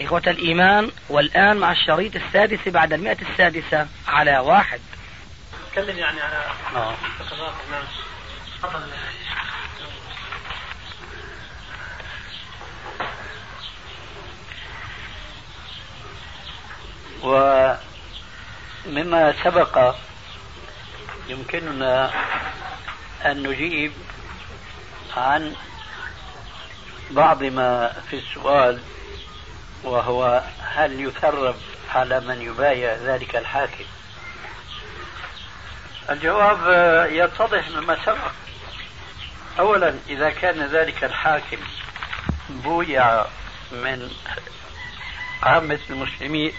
إخوة الإيمان والآن مع الشريط السادس بعد المئة السادسة على واحد. تكلم يعني على آه. ومما سبق يمكننا أن نجيب عن بعض ما في السؤال وهو هل يثرب على من يبايع ذلك الحاكم؟ الجواب يتضح مما سبق. أولا إذا كان ذلك الحاكم بويع من عامة المسلمين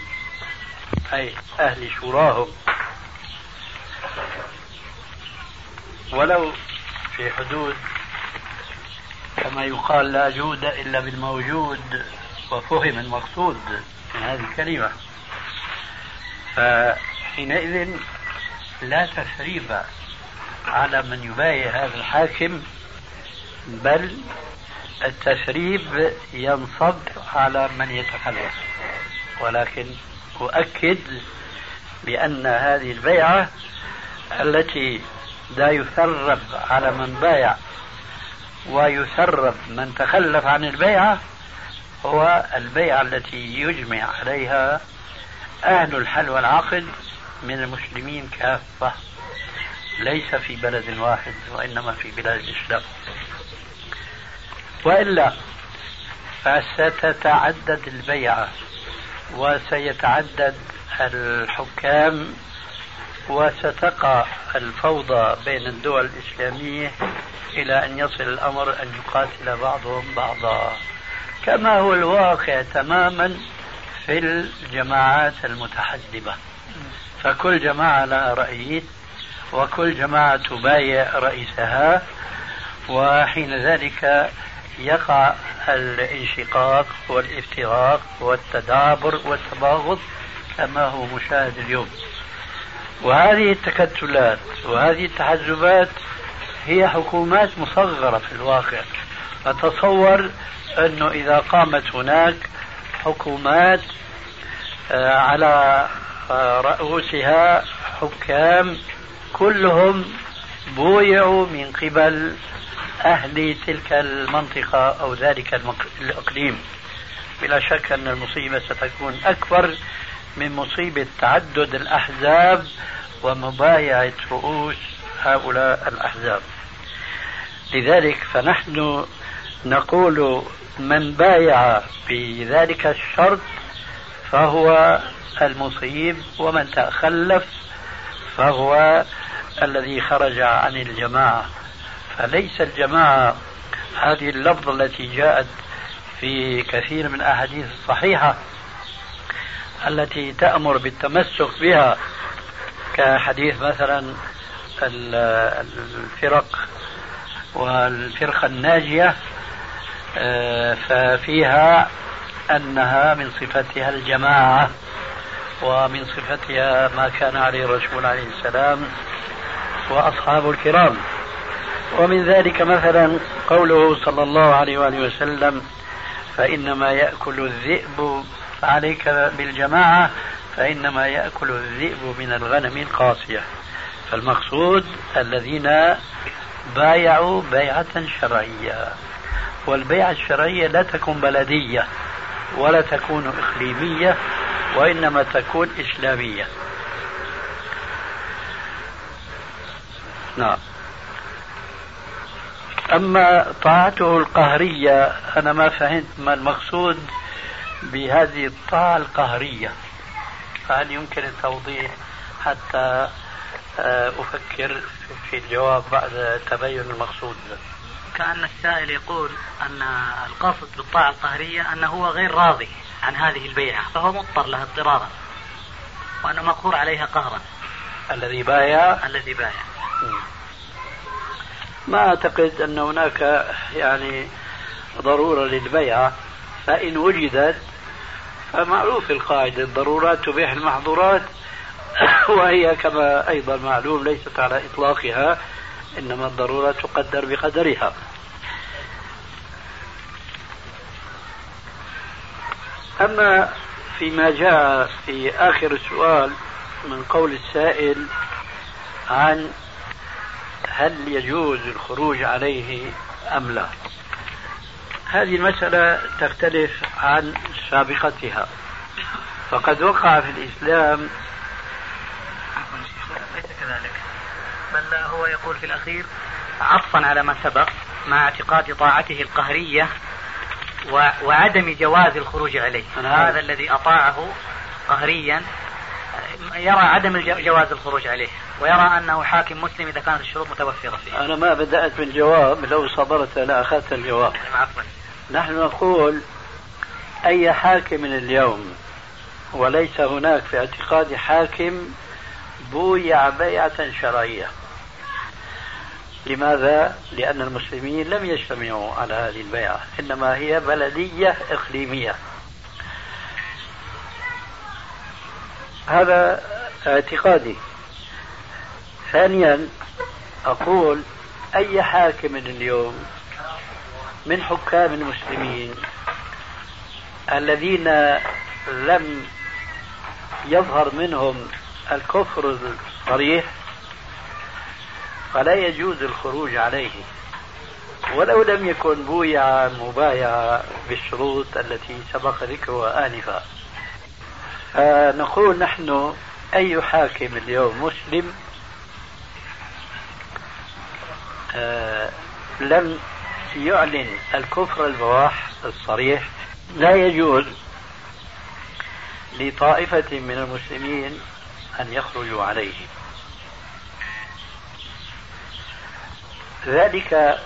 أي أهل شوراهم ولو في حدود كما يقال لا جود إلا بالموجود وفهم المقصود من هذه الكلمة. فحينئذ لا تثريب على من يبايع هذا الحاكم بل التثريب ينصب على من يتخلف ولكن أؤكد بأن هذه البيعة التي لا يثرب على من بايع ويثرب من تخلف عن البيعة هو البيعة التي يجمع عليها أهل الحل والعقد من المسلمين كافة. ليس في بلد واحد وإنما في بلاد الإسلام. وإلا فستتعدد البيعة وسيتعدد الحكام وستقع الفوضى بين الدول الإسلامية إلى أن يصل الأمر أن يقاتل بعضهم بعضا. كما هو الواقع تماما في الجماعات المتحزبة فكل جماعة لها رئيس وكل جماعة تبايع رئيسها وحين ذلك يقع الانشقاق والافتراق والتدابر والتباغض كما هو مشاهد اليوم. وهذه التكتلات وهذه التحزبات هي حكومات مصغرة في الواقع. أتصور أنه إذا قامت هناك حكومات آه، على آه، رؤوسها حكام كلهم بويعوا من قبل أهل تلك المنطقة أو ذلك الإقليم. بلا شك أن المصيبة ستكون أكبر من مصيبة تعدد الأحزاب ومبايعة رؤوس هؤلاء الأحزاب. لذلك فنحن نقول من بايع بذلك الشرط فهو المصيب ومن تخلف فهو الذي خرج عن الجماعة. فليس الجماعة هذه اللفظة التي جاءت في كثير من الأحاديث الصحيحة التي تأمر بالتمسك بها كحديث مثلا الفرق والفرقة الناجية. ففيها أنها من صفتها الجماعة ومن صفتها ما كان عليه الرسول عليه السلام وأصحاب الكرام. ومن ذلك مثلا قوله صلى الله عليه وآله وسلم فإنما يأكل الذئب عليك بالجماعة فإنما يأكل الذئب من الغنم القاسية فالمقصود الذين بايعوا بيعة شرعية. والبيعة الشرعية لا تكون بلدية ولا تكون إقليمية وإنما تكون إسلامية. نعم. أما طاعته القهرية أنا ما فهمت ما المقصود بهذه الطاعة القهرية. فهل يمكن التوضيح حتى آه، أفكر في الجواب بعد تبين المقصود؟ كأن السائل يقول أن القصد بالطاعة القهرية أنه هو غير راضي عن هذه البيعة فهو مضطر لها اضطرارا وأنه مقهور عليها قهرا. الذي بايع؟ الذي بايع. ما أعتقد أن هناك يعني ضرورة للبيعة فإن وجدت فمعروف القاعدة الضرورات تبيح المحظورات وهي كما أيضا معلوم ليست على إطلاقها. إنما الضرورة تقدر بقدرها. أما فيما جاء في آخر السؤال من قول السائل عن هل يجوز الخروج عليه أم لا. هذه المسألة تختلف عن سابقتها. فقد وقع في الإسلام ليس كذلك. بل هو يقول في الأخير عطفا على ما سبق مع اعتقاد طاعته القهرية وعدم جواز الخروج عليه. هذا الذي أطاعه قهريا يرى عدم جواز الخروج عليه ويرى أنه حاكم مسلم إذا كانت الشروط متوفرة فيه. أنا ما بدأت بالجواب لو صبرت لأخذت الجواب. نعم، عفوا. نحن نقول أي حاكم اليوم؟ وليس هناك في اعتقاد حاكم بويع بيعة شرعية. لماذا؟ لأن المسلمين لم يجتمعوا على هذه البيعة إنما هي بلدية إقليمية هذا اعتقادي ثانيا أقول أي حاكم اليوم من حكام المسلمين الذين لم يظهر منهم الكفر الصريح فلا يجوز الخروج عليه. ولو لم يكن بويع مبايع بالشروط التي سبق ذكرها آنفا. فنقول نحن أي حاكم اليوم مسلم آه لم يعلن الكفر البواح الصريح. لا يجوز لطائفة من المسلمين أن يخرجوا عليه. ذلك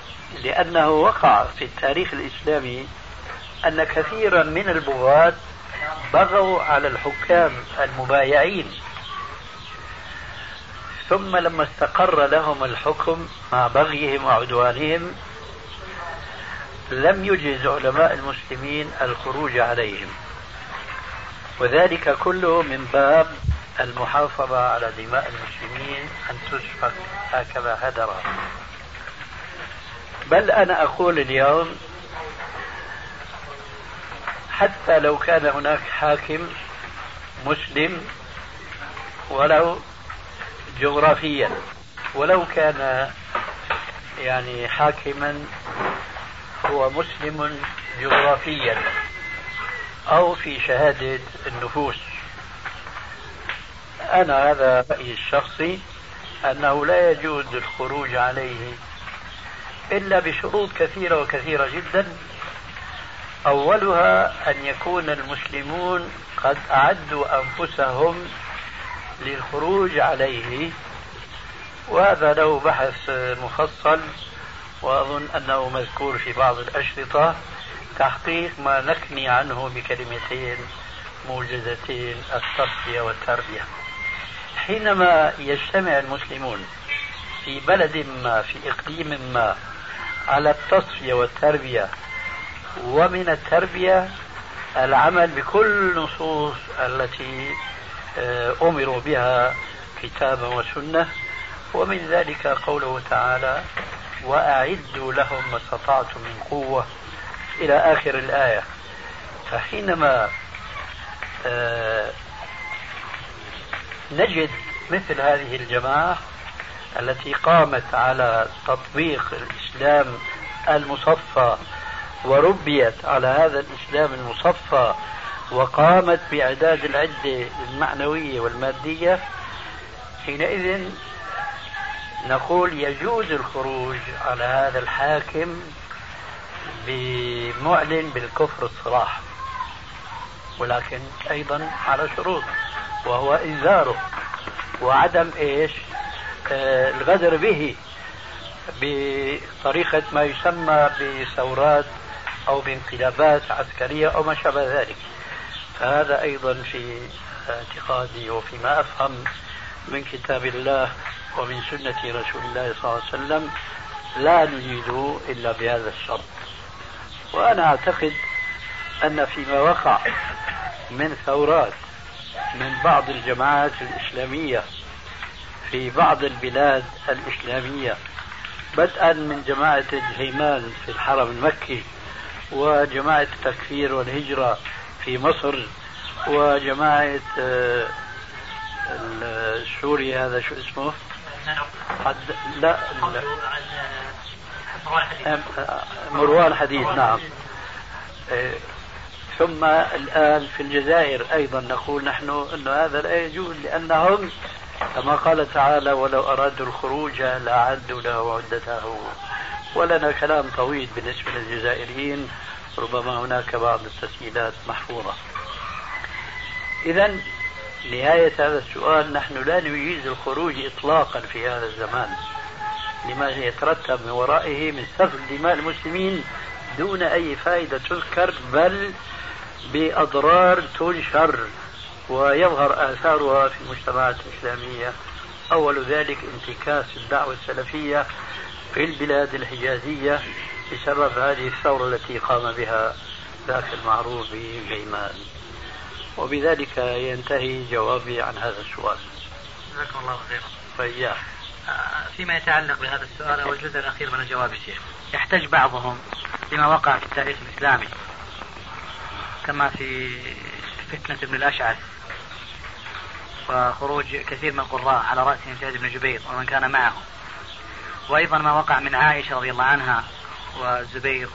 لأنه وقع في التاريخ الإسلامي أن كثيرا من البغاة بغوا على الحكام المبايعين. ثم لما استقر لهم الحكم مع بغيهم وعدوانهم لم يجز علماء المسلمين الخروج عليهم. وذلك كله من باب المحافظة على دماء المسلمين أن تسفك هكذا هدرا. بل أنا أقول اليوم حتى لو كان هناك حاكم مسلم ولو جغرافيا ولو كان يعني حاكما هو مسلم جغرافيا أو في شهادة النفوس. أنا هذا رأيي الشخصي أنه لا يجوز الخروج عليه إلا بشروط كثيرة وكثيرة جدا. أولها أن يكون المسلمون قد أعدوا أنفسهم للخروج عليه. وهذا له بحث مفصل وأظن أنه مذكور في بعض الأشرطة. تحقيق ما نكني عنه بكلمتين موجزتين التصفية والتربية. حينما يجتمع المسلمون في بلد ما في إقليم ما على التصفية والتربية. ومن التربية العمل بكل النصوص التي آه، أمروا بها كتابا وسنة. ومن ذلك قوله تعالى وأعدوا لهم ما استطعتم من قوة. إلى آخر الآية فحينما آه، نجد مثل هذه الجماعة التي قامت على تطبيق الإسلام المصفى وربيت على هذا الإسلام المصفى وقامت بإعداد العدة المعنوية والمادية حينئذ نقول يجوز الخروج على هذا الحاكم بمعلن بالكفر الصراح ولكن أيضا على شروط وهو إنذاره. وعدم إيش؟ الغدر به بطريقة ما يسمى بثورات أو بانقلابات عسكرية أو ما شابه ذلك. فهذا أيضا في اعتقادي وفيما أفهم من كتاب الله ومن سنة رسول الله صلى الله عليه وسلم لا نجيد إلا بهذا الشرط. وأنا أعتقد أن فيما وقع من ثورات من بعض الجماعات الإسلامية في بعض البلاد الإسلامية بدءا من جماعة الهيمان في الحرم المكي وجماعة التكفير والهجرة في مصر وجماعة آه، السوري هذا شو اسمه؟ حد لا, لا. مروان حديث نعم إيه، ثم الآن في الجزائر أيضا نقول نحن أن هذا لا يجوز لأنهم كما قال تعالى ولو أرادوا الخروج لأعدوا له عدته. ولنا كلام طويل بالنسبة للجزائريين ربما هناك بعض التسجيلات محفوظة. إذا نهاية هذا السؤال نحن لا نجيز الخروج إطلاقا في هذا الزمان لما يترتب من ورائه من سفك دماء المسلمين دون أي فائدة تذكر بل بأضرار تنشر. ويظهر آثارها في المجتمعات الإسلامية أول ذلك انتكاس الدعوة السلفية في البلاد الحجازية بسبب هذه الثورة التي قام بها ذاك المعروف بجيمان وبذلك ينتهي جوابي عن هذا السؤال. جزاكم الله خيرا. فإياه آه، فيما يتعلق بهذا السؤال أو الجزء الأخير من الجواب الشيخ يحتج بعضهم لما وقع في التاريخ الإسلامي كما في فتنة ابن الأشعث. وخروج كثير من القراء على رأسهم سعيد بن جبير ومن كان معه. وأيضا ما وقع من عائشة رضي الله عنها والزبير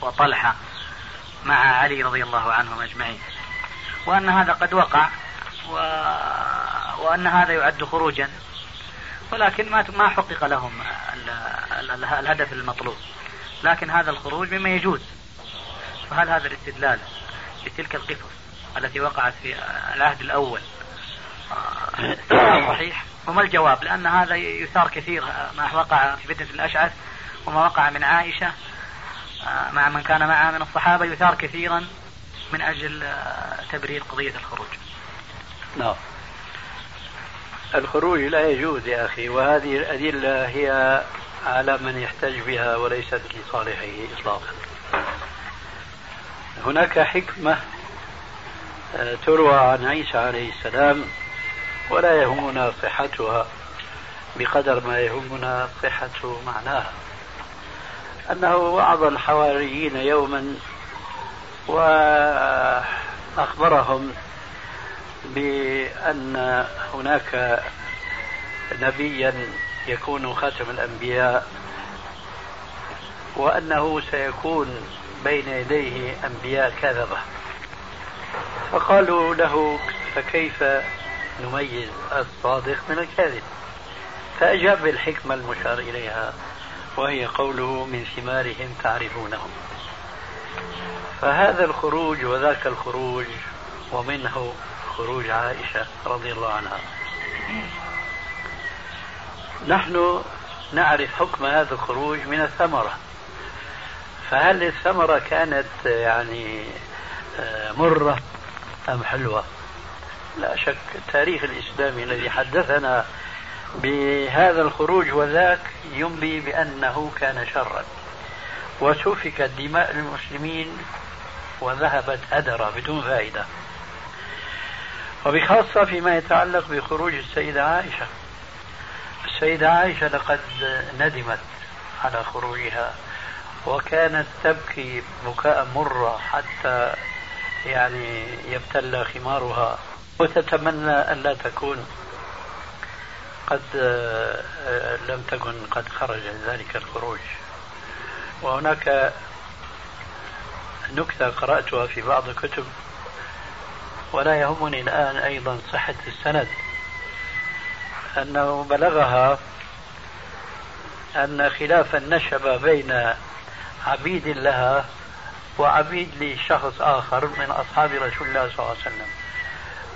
وطلحة مع علي رضي الله عنهم أجمعين. وأن هذا قد وقع و... وأن هذا يعد خروجا. ولكن ما ما حقق لهم الهدف المطلوب. لكن هذا الخروج مما يجوز. فهل هذا الاستدلال بتلك القصص التي وقعت في العهد الأول صحيح. وما الجواب؟ لأن هذا يثار كثير ما وقع في فتنة الأشعث وما وقع من عائشة آه، مع من كان معها من الصحابة يثار كثيرا من أجل آه، تبرير قضية الخروج. نعم. الخروج لا يجوز يا أخي وهذه الأدلة هي على من يحتج بها وليست لصالحه إطلاقا. هناك حكمة آه، تروى عن عيسى عليه السلام ولا يهمنا صحتها بقدر ما يهمنا صحة معناها. أنه وعظ الحواريين يوما وأخبرهم بأن هناك نبيا يكون خاتم الأنبياء وأنه سيكون بين يديه أنبياء كذبة فقالوا له فكيف نميز الصادق من الكاذب. فأجاب بالحكمة المشار إليها وهي قوله من ثمارهم تعرفونهم فهذا الخروج وذاك الخروج ومنه خروج عائشة رضي الله عنها. نحن نعرف حكم هذا الخروج من الثمرة. فهل الثمرة كانت يعني آه، مرة أم حلوة؟ لا شك التاريخ الإسلامي الذي حدثنا بهذا الخروج وذاك ينبي بأنه كان شرا. وسفكت دماء المسلمين وذهبت هدرا بدون فائدة. وبخاصة فيما يتعلق بخروج السيدة عائشة. السيدة عائشة لقد ندمت على خروجها وكانت تبكي بكاء مرة حتى يعني يبتل خمارها. وتتمنى أن لا تكون قد لم تكن قد خرج ذلك الخروج. وهناك نكتة قرأتها في بعض الكتب ولا يهمني الآن أيضا صحة السند. أنه بلغها أن خلافا نشب بين عبيد لها وعبيد لشخص آخر من أصحاب رسول الله صلى الله عليه وسلم.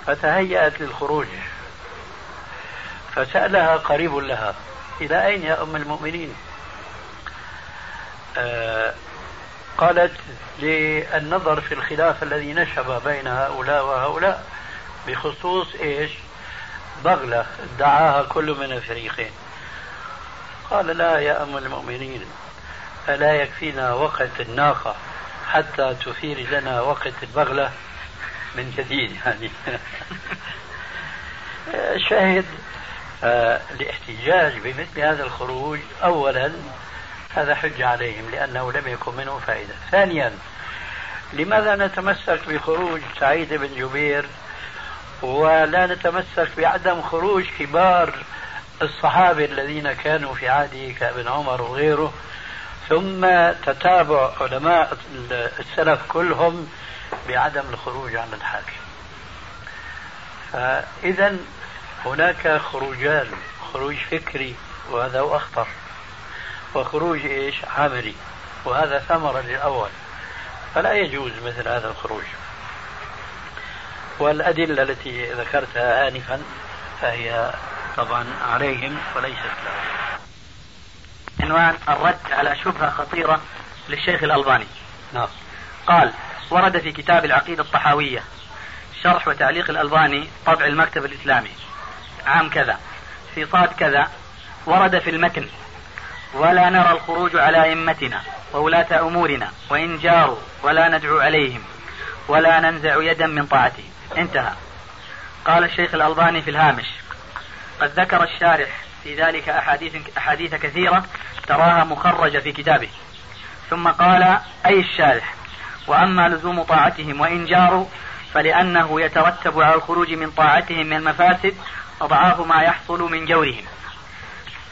فتهيأت للخروج. فسألها قريب لها إلى أين يا أم المؤمنين؟ آه قالت للنظر في الخلاف الذي نشب بين هؤلاء وهؤلاء بخصوص إيش؟ بغلة ادعاها كل من الفريقين. قال لا يا أم المؤمنين ألا يكفينا وقت الناقة حتى تثير لنا وقت البغلة؟ من جديد يعني. شاهد آه، الاحتجاج بمثل هذا الخروج. أولا هذا حجة عليهم لأنه لم يكن منه فائدة. ثانيا لماذا نتمسك بخروج سعيد بن جبير ولا نتمسك بعدم خروج كبار الصحابة الذين كانوا في عهده كابن عمر وغيره؟ ثم تتابع علماء السلف كلهم بعدم الخروج عن الحاكم. فإذا هناك خروجان خروج فكري وهذا هو أخطر وخروج إيش؟ عملي وهذا ثمرة للأول. فلا يجوز مثل هذا الخروج. والأدلة التي ذكرتها آنفا فهي طبعا عليهم وليست لهم. عنوان الرد على شبهة خطيرة للشيخ الألباني. نعم. قال ورد في كتاب العقيدة الطحاوية شرح وتعليق الألباني طبع المكتب الإسلامي. عام كذا. في صاد كذا. ورد في المتن. ولا نرى الخروج على أئمتنا وولاة أمورنا. وإن جاروا ولا ندعو عليهم. ولا ننزع يدا من طاعتهم. انتهى. قال الشيخ الألباني في الهامش. قد ذكر الشارح في ذلك أحاديث, أحاديث كثيرة تراها مخرجة في كتابه. ثم قال أي الشارح؟ وأما لزوم طاعتهم وإن جاروا فلأنه يترتب على الخروج من طاعتهم من المفاسد أضعاف ما يحصل من جورهم.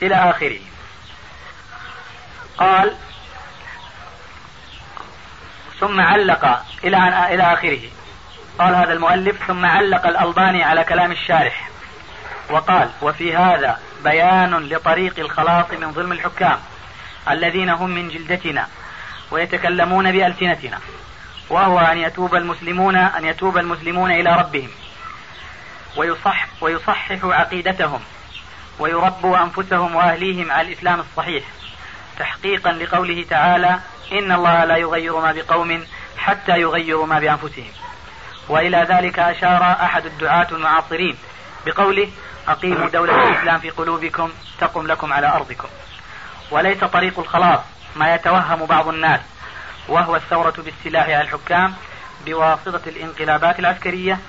إلى آخره. قال ثم علق إلى إلى آخره. قال هذا المؤلف ثم علق الألباني على كلام الشارح. وقال وفي هذا بيان لطريق الخلاص من ظلم الحكام الذين هم من جلدتنا ويتكلمون بألسنتنا. وهو أن يتوب المسلمون أن يتوب المسلمون إلى ربهم. ويصح ويصححوا عقيدتهم. ويربوا أنفسهم وأهليهم على الإسلام الصحيح. تحقيقا لقوله تعالى إن الله لا يغير ما بقوم حتى يغيروا ما بأنفسهم. وإلى ذلك أشار أحد الدعاة المعاصرين بقوله أقيموا دولة الإسلام في قلوبكم تقم لكم على أرضكم. وليس طريق الخلاص ما يتوهم بعض الناس. وهو الثورة بالسلاح على الحكام بواسطة الانقلابات العسكرية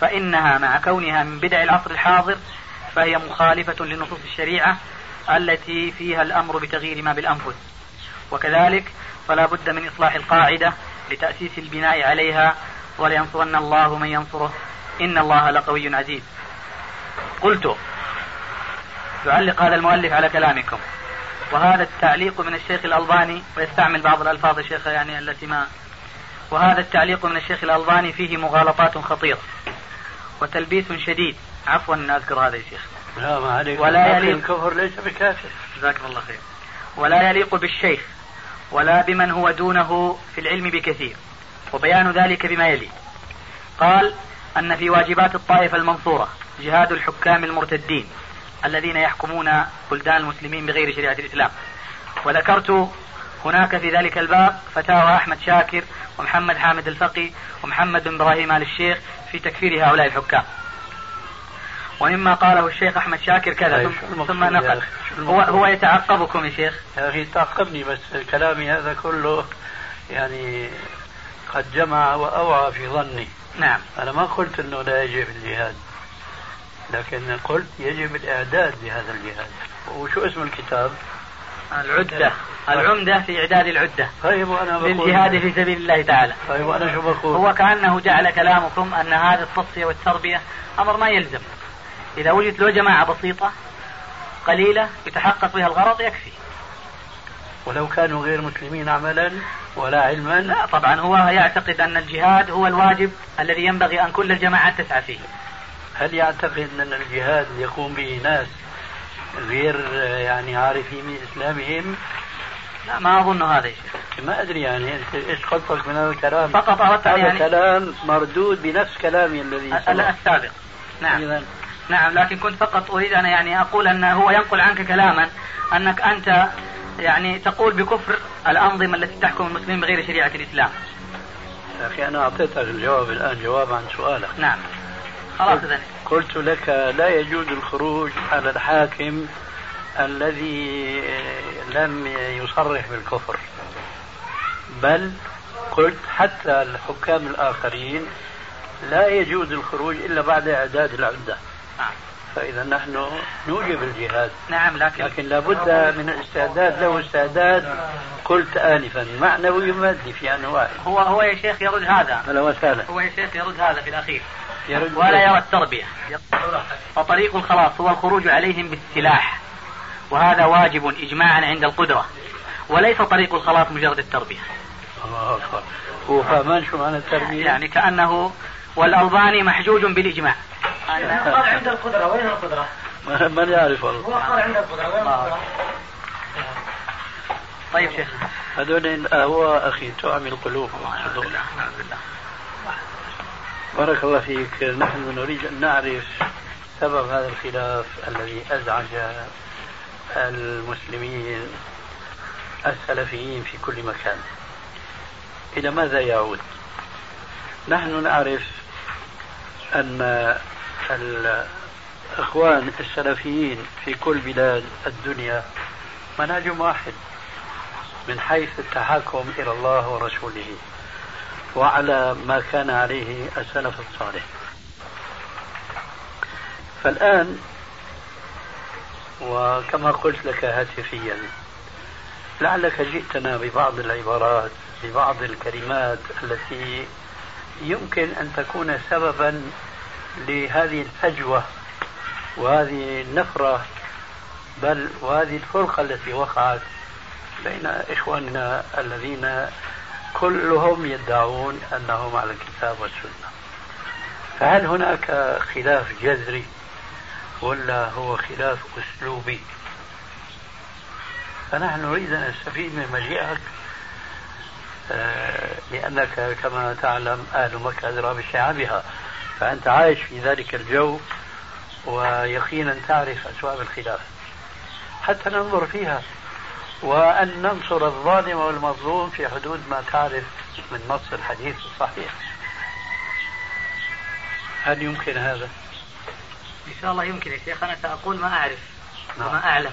فإنها مع كونها من بدع العصر الحاضر فهي مخالفة لنصوص الشريعة التي فيها الأمر بتغيير ما بالأنفس. وكذلك فلا بد من إصلاح القاعدة لتأسيس البناء عليها ولينصرن الله من ينصره. إن الله لقوي عزيز. قلت يعلق هذا المؤلف على كلامكم. وهذا التعليق من الشيخ الألباني ويستعمل بعض الألفاظ الشيخ يعني التي ما. وهذا التعليق من الشيخ الألباني فيه مغالطات خطيرة وتلبيس شديد. عفوا أن أذكر هذا يا شيخ. لا ما عليك. ولا يليق الكفر ليس بكافر. جزاكم الله خير. ولا يليق بالشيخ ولا بمن هو دونه في العلم بكثير وبيان ذلك بما يلي. قال أن في واجبات الطائفة المنصورة جهاد الحكام المرتدين. الذين يحكمون بلدان المسلمين بغير شريعة الإسلام. وذكرت هناك في ذلك الباب فتاوى أحمد شاكر ومحمد حامد الفقي ومحمد بن إبراهيم آل الشيخ في تكفير هؤلاء الحكام. ومما قاله الشيخ أحمد شاكر كذا ثم, ثم نقل. هو, هو يتعقبكم يا شيخ. يا أخي تعقبني بس كلامي هذا كله يعني قد جمع وأوعى في ظني. نعم. أنا ما قلت أنه لا يجب الجهاد. لكن قلت يجب الإعداد لهذا الجهاد. وشو اسم الكتاب؟ العدة. العمدة في إعداد العدة. طيب وأنا بقول للجهاد في سبيل الله تعالى. طيب وأنا شو بقول؟ هو كأنه جعل كلامكم أن هذه التصفية والتربية أمر ما يلزم. إذا وجدت له جماعة بسيطة قليلة يتحقق بها الغرض يكفي. ولو كانوا غير مسلمين عملا ولا علما. لا طبعا هو يعتقد أن الجهاد هو الواجب الذي ينبغي أن كل الجماعات تسعى فيه. هل يعتقد أن الجهاد يقوم به ناس غير يعني عارفين من إسلامهم؟ لا ما أظن هذا يا شيخ ما أدري يعني أنت إيش قصدك من هذا الكلام؟ فقط أردت هذا يعني كلام مردود بنفس كلامي الذي السابق. نعم. إذن. نعم لكن كنت فقط أريد أن يعني أقول أن هو ينقل عنك كلاما أنك أنت يعني تقول بكفر الأنظمة التي تحكم المسلمين بغير شريعة الإسلام. أخي أنا أعطيتك الجواب الآن جواب عن سؤالك. نعم. خلاص قلت لك لا يجوز الخروج على الحاكم الذي لم يصرح بالكفر. بل قلت حتى الحكام الآخرين لا يجوز الخروج إلا بعد إعداد العدة. نعم. فإذا نحن نوجب الجهاد. نعم لكن لكن لابد من الاستعداد له استعداد. قلت آنفا. معنوي ومادي في أنواع. هو هو يا شيخ يرد هذا. هلا وسهلا هو يا شيخ يرد هذا في الأخير. ولا يرى التربية. فطريق الخلاص هو الخروج عليهم بالسلاح. وهذا واجب إجماعا عند القدرة. وليس طريق الخلاص مجرد التربية. الله أكبر. هو فاهمان شو معنى التربية؟ يعني كأنه والألباني محجوج بالإجماع. قال عند القدرة. وين القدرة؟ من يعرف هو والله قال عند القدرة. وين القدرة؟ طيب شيخ. هذول الأهواء أخي تعمي القلوب. الحمد لله الحمد لله. بارك الله فيك. نحن نريد أن نعرف سبب هذا الخلاف الذي أزعج المسلمين السلفيين في كل مكان. إلى ماذا يعود؟ نحن نعرف أن الإخوان السلفيين في كل بلاد الدنيا منهجهم واحد من حيث التحاكم إلى الله ورسوله. وعلى ما كان عليه السلف الصالح. فالآن وكما قلت لك هاتفيا لعلك جئتنا ببعض العبارات ببعض الكلمات التي يمكن أن تكون سببا لهذه الفجوة وهذه النفرة بل وهذه الفرقة التي وقعت بين إخواننا الذين كلهم يدعون أنهم على الكتاب والسنة. فهل هناك خلاف جذري ولا هو خلاف أسلوبي؟ فنحن نريد أن نستفيد من مجيئك آه، لأنك كما تعلم أهل مكة أدرى بشعابها فأنت عايش في ذلك الجو ويقينا تعرف أسباب الخلاف. حتى ننظر فيها وأن ننصر الظالم والمظلوم في حدود ما تعرف من نص الحديث الصحيح هل يمكن هذا؟ إن شاء الله يمكن يا شيخ أنا سأقول ما أعرف نعم. وما أعلم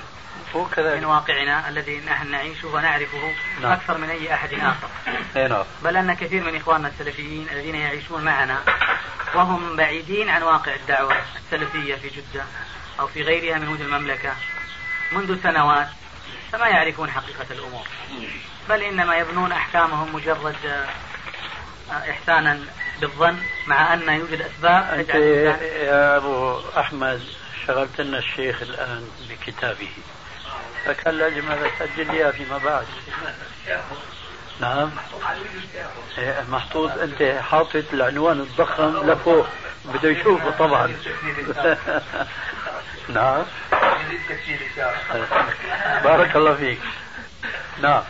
هو كذلك من واقعنا الذي نحن نعيشه ونعرفه نعم. أكثر من أي أحد آخر أي نعم بل أن كثير من إخواننا السلفيين الذين يعيشون معنا وهم بعيدين عن واقع الدعوة السلفية في جدة أو في غيرها من وجه المملكة منذ سنوات فما يعرفون حقيقة الأمور. بل إنما يبنون أحكامهم مجرد آه، إحسانا بالظن مع أن يوجد أسباب أنت يا أبو أحمد شغلت لنا الشيخ الآن بكتابه. فكان لازم هذا تسجل لي فيما بعد. نعم. إيه، محطوط أنت حاطط العنوان الضخم لفوق. بده يشوفه طبعا. نعم. بارك الله فيك. نعم.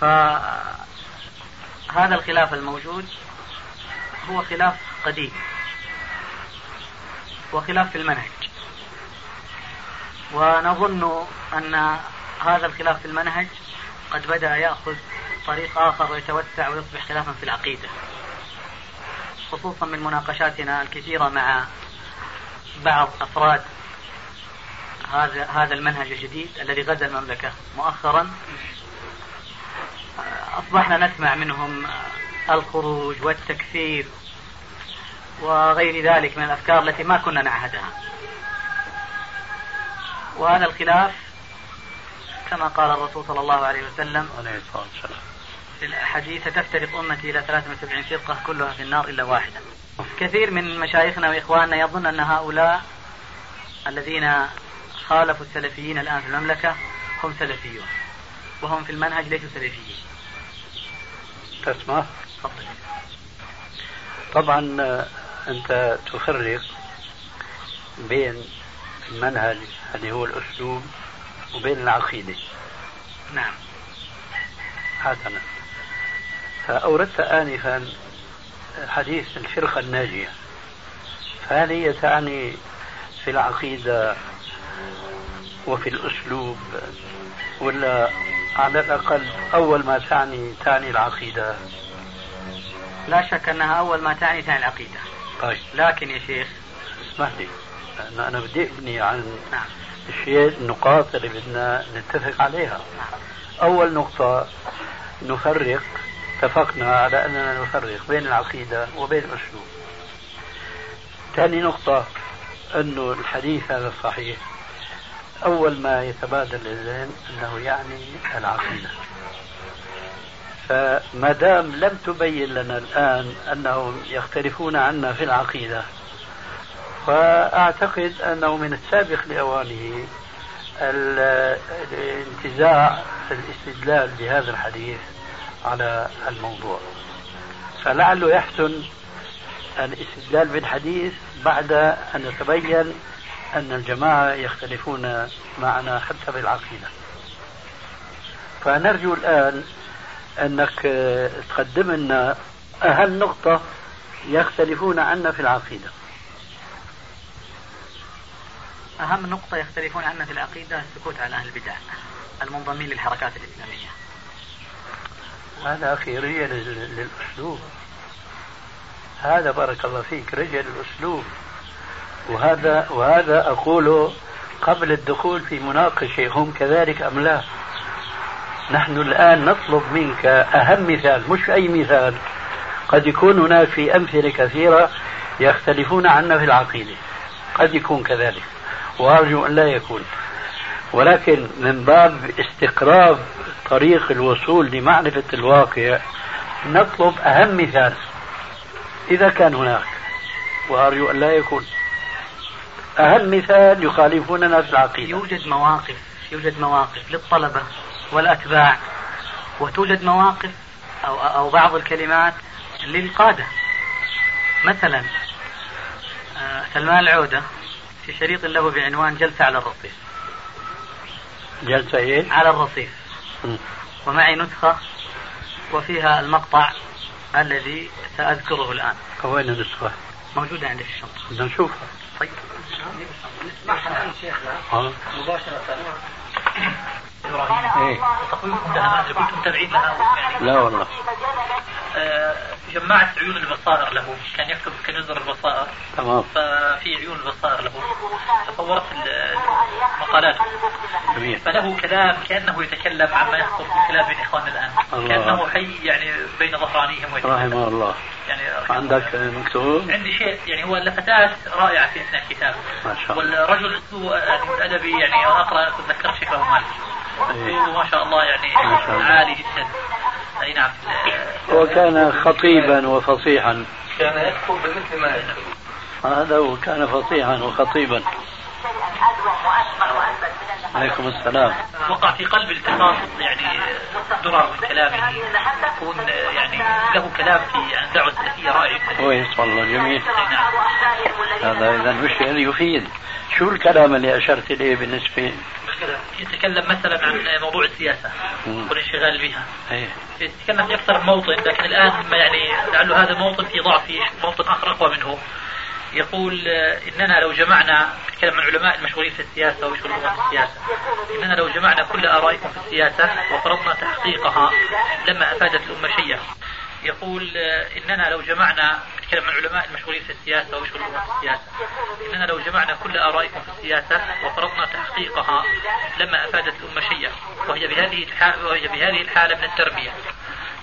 فهذا الخلاف الموجود هو خلاف قديم. وخلاف في المنهج. ونظن أن هذا الخلاف في المنهج قد بدأ يأخذ طريق آخر ويتوسع ويصبح خلافا في العقيدة خصوصا من مناقشاتنا الكثيرة مع بعض أفراد هذا هذا المنهج الجديد الذي غزا المملكة. مؤخرا أصبحنا نسمع منهم الخروج والتكفير وغير ذلك من الأفكار التي ما كنا نعهدها. وهذا الخلاف كما قال الرسول صلى الله عليه وسلم عليه الصلاة والسلام. في الحديث ستفترق أمتي إلى 73 فرقة كلها في النار إلا واحدة. كثير من مشايخنا وإخواننا يظن أن هؤلاء الذين خالفوا السلفيين الآن في المملكة هم سلفيون وهم في المنهج ليسوا سلفيين. تسمع؟ تفضل. طبعا أنت تفرق بين المنهج اللي هو الأسلوب وبين العقيدة. نعم. حسنا فأوردت آنفا حديث الفرقة الناجية. فهل هي تعني في العقيدة وفي الأسلوب ولا على الأقل أول ما تعني تعني العقيدة. لا شك أنها أول ما تعني تعني العقيدة. طيب. لكن يا شيخ اسمح لي. أنا, أنا بدي أبني عن نعم. الشيء النقاط اللي بدنا نتفق عليها. نعم. أول نقطة نفرق اتفقنا على أننا نفرق بين العقيدة وبين الأسلوب. ثاني نقطة أنه الحديث هذا صحيح. أول ما يتبادل للذهن أنه يعني العقيدة. فما دام لم تبين لنا الآن أنهم يختلفون عنا في العقيدة فأعتقد أنه من السابق لأوانه الانتزاع الاستدلال بهذا الحديث. على الموضوع. فلعله يحسن الاستدلال بالحديث بعد أن يتبين أن الجماعة يختلفون معنا حتى بالعقيدة فنرجو الآن أنك تقدم لنا أهم نقطة يختلفون عنا في العقيدة. أهم نقطة يختلفون عنا في العقيدة السكوت عن أهل البدع المنضمين للحركات الإسلامية. هذا أخي رجل للأسلوب. هذا بارك الله فيك رجل الأسلوب وهذا وهذا أقوله قبل الدخول في مناقشة هم كذلك أم لا؟ نحن الآن نطلب منك أهم مثال مش أي مثال. قد يكون هناك في أمثلة كثيرة يختلفون عنا في العقيدة. قد يكون كذلك. وأرجو أن لا يكون. ولكن من باب استقراب طريق الوصول لمعرفة الواقع نطلب أهم مثال. إذا كان هناك وأرجو أن لا يكون. أهم مثال يخالفوننا في العقيدة. يوجد مواقف يوجد مواقف للطلبة والأتباع وتوجد مواقف أو, أو بعض الكلمات للقادة. مثلا آه، سلمان العودة في شريط له بعنوان جلسة على الرصيف. جلسة إيه؟ على الرصيف. ومعي نسخة وفيها المقطع الذي سأذكره الآن. وين النسخة؟ موجودة عندي في الشنطة بدنا نشوفها. طيب. نسمعها الآن شيخنا مباشرة. تقويمكم لها ما كنتم متابعين لها لا والله. آه، جمعت عيون البصائر له. كان يكتب كنزر البصائر. تمام. ففي عيون البصائر له. تصورت المقالات. جميل. فله كلام كأنه يتكلم عما يحصل في الكلام بين اخواننا الآن. الله. كأنه حي يعني بين ظهرانيهم ويتكلم. رحمه الله. يعني عندك مكتوب؟ عندي شيء يعني هو لفتات رائعة في أثناء الكتاب ما شاء الله. والرجل اسلوبه يعني أدبي يعني أقرأ أتذكر شكله مالك إيه. ما شاء الله يعني ما شاء الله. عالي جدا. أي نعم. وكان خطيبا وفصيحا. كان يكتب بمثل ما يكتب هذا هو كان فصيحا وخطيبا. عليكم السلام. وقع في قلب التقاط يعني درر من كلامه يكون يعني له كلام في عن الدعوه السلفيه رائع كويس والله جميل نعم. هذا اذا وش يعني يفيد. شو الكلام اللي أشرت إليه بالنسبة يتكلم مثلا عن موضوع السياسة. والانشغال بها. إيه. يتكلم في أكثر من موطن لكن الآن يعني لعله هذا الموطن في ضعف في موطن آخر أقوى منه. يقول إننا لو جمعنا يتكلم عن علماء المشغولين في السياسة ويشغلون في السياسة. إننا لو جمعنا كل آرائكم في السياسة وفرضنا تحقيقها لما أفادت الأمة شيئا. يقول إننا لو جمعنا يتكلم عن علماء المشغولين في السياسة ويشغلون في السياسة. إننا لو جمعنا كل آرائكم في السياسة وفرضنا تحقيقها لما أفادت الأمة شيئا وهي بهذه الحاله وهي بهذه الحالة من التربية.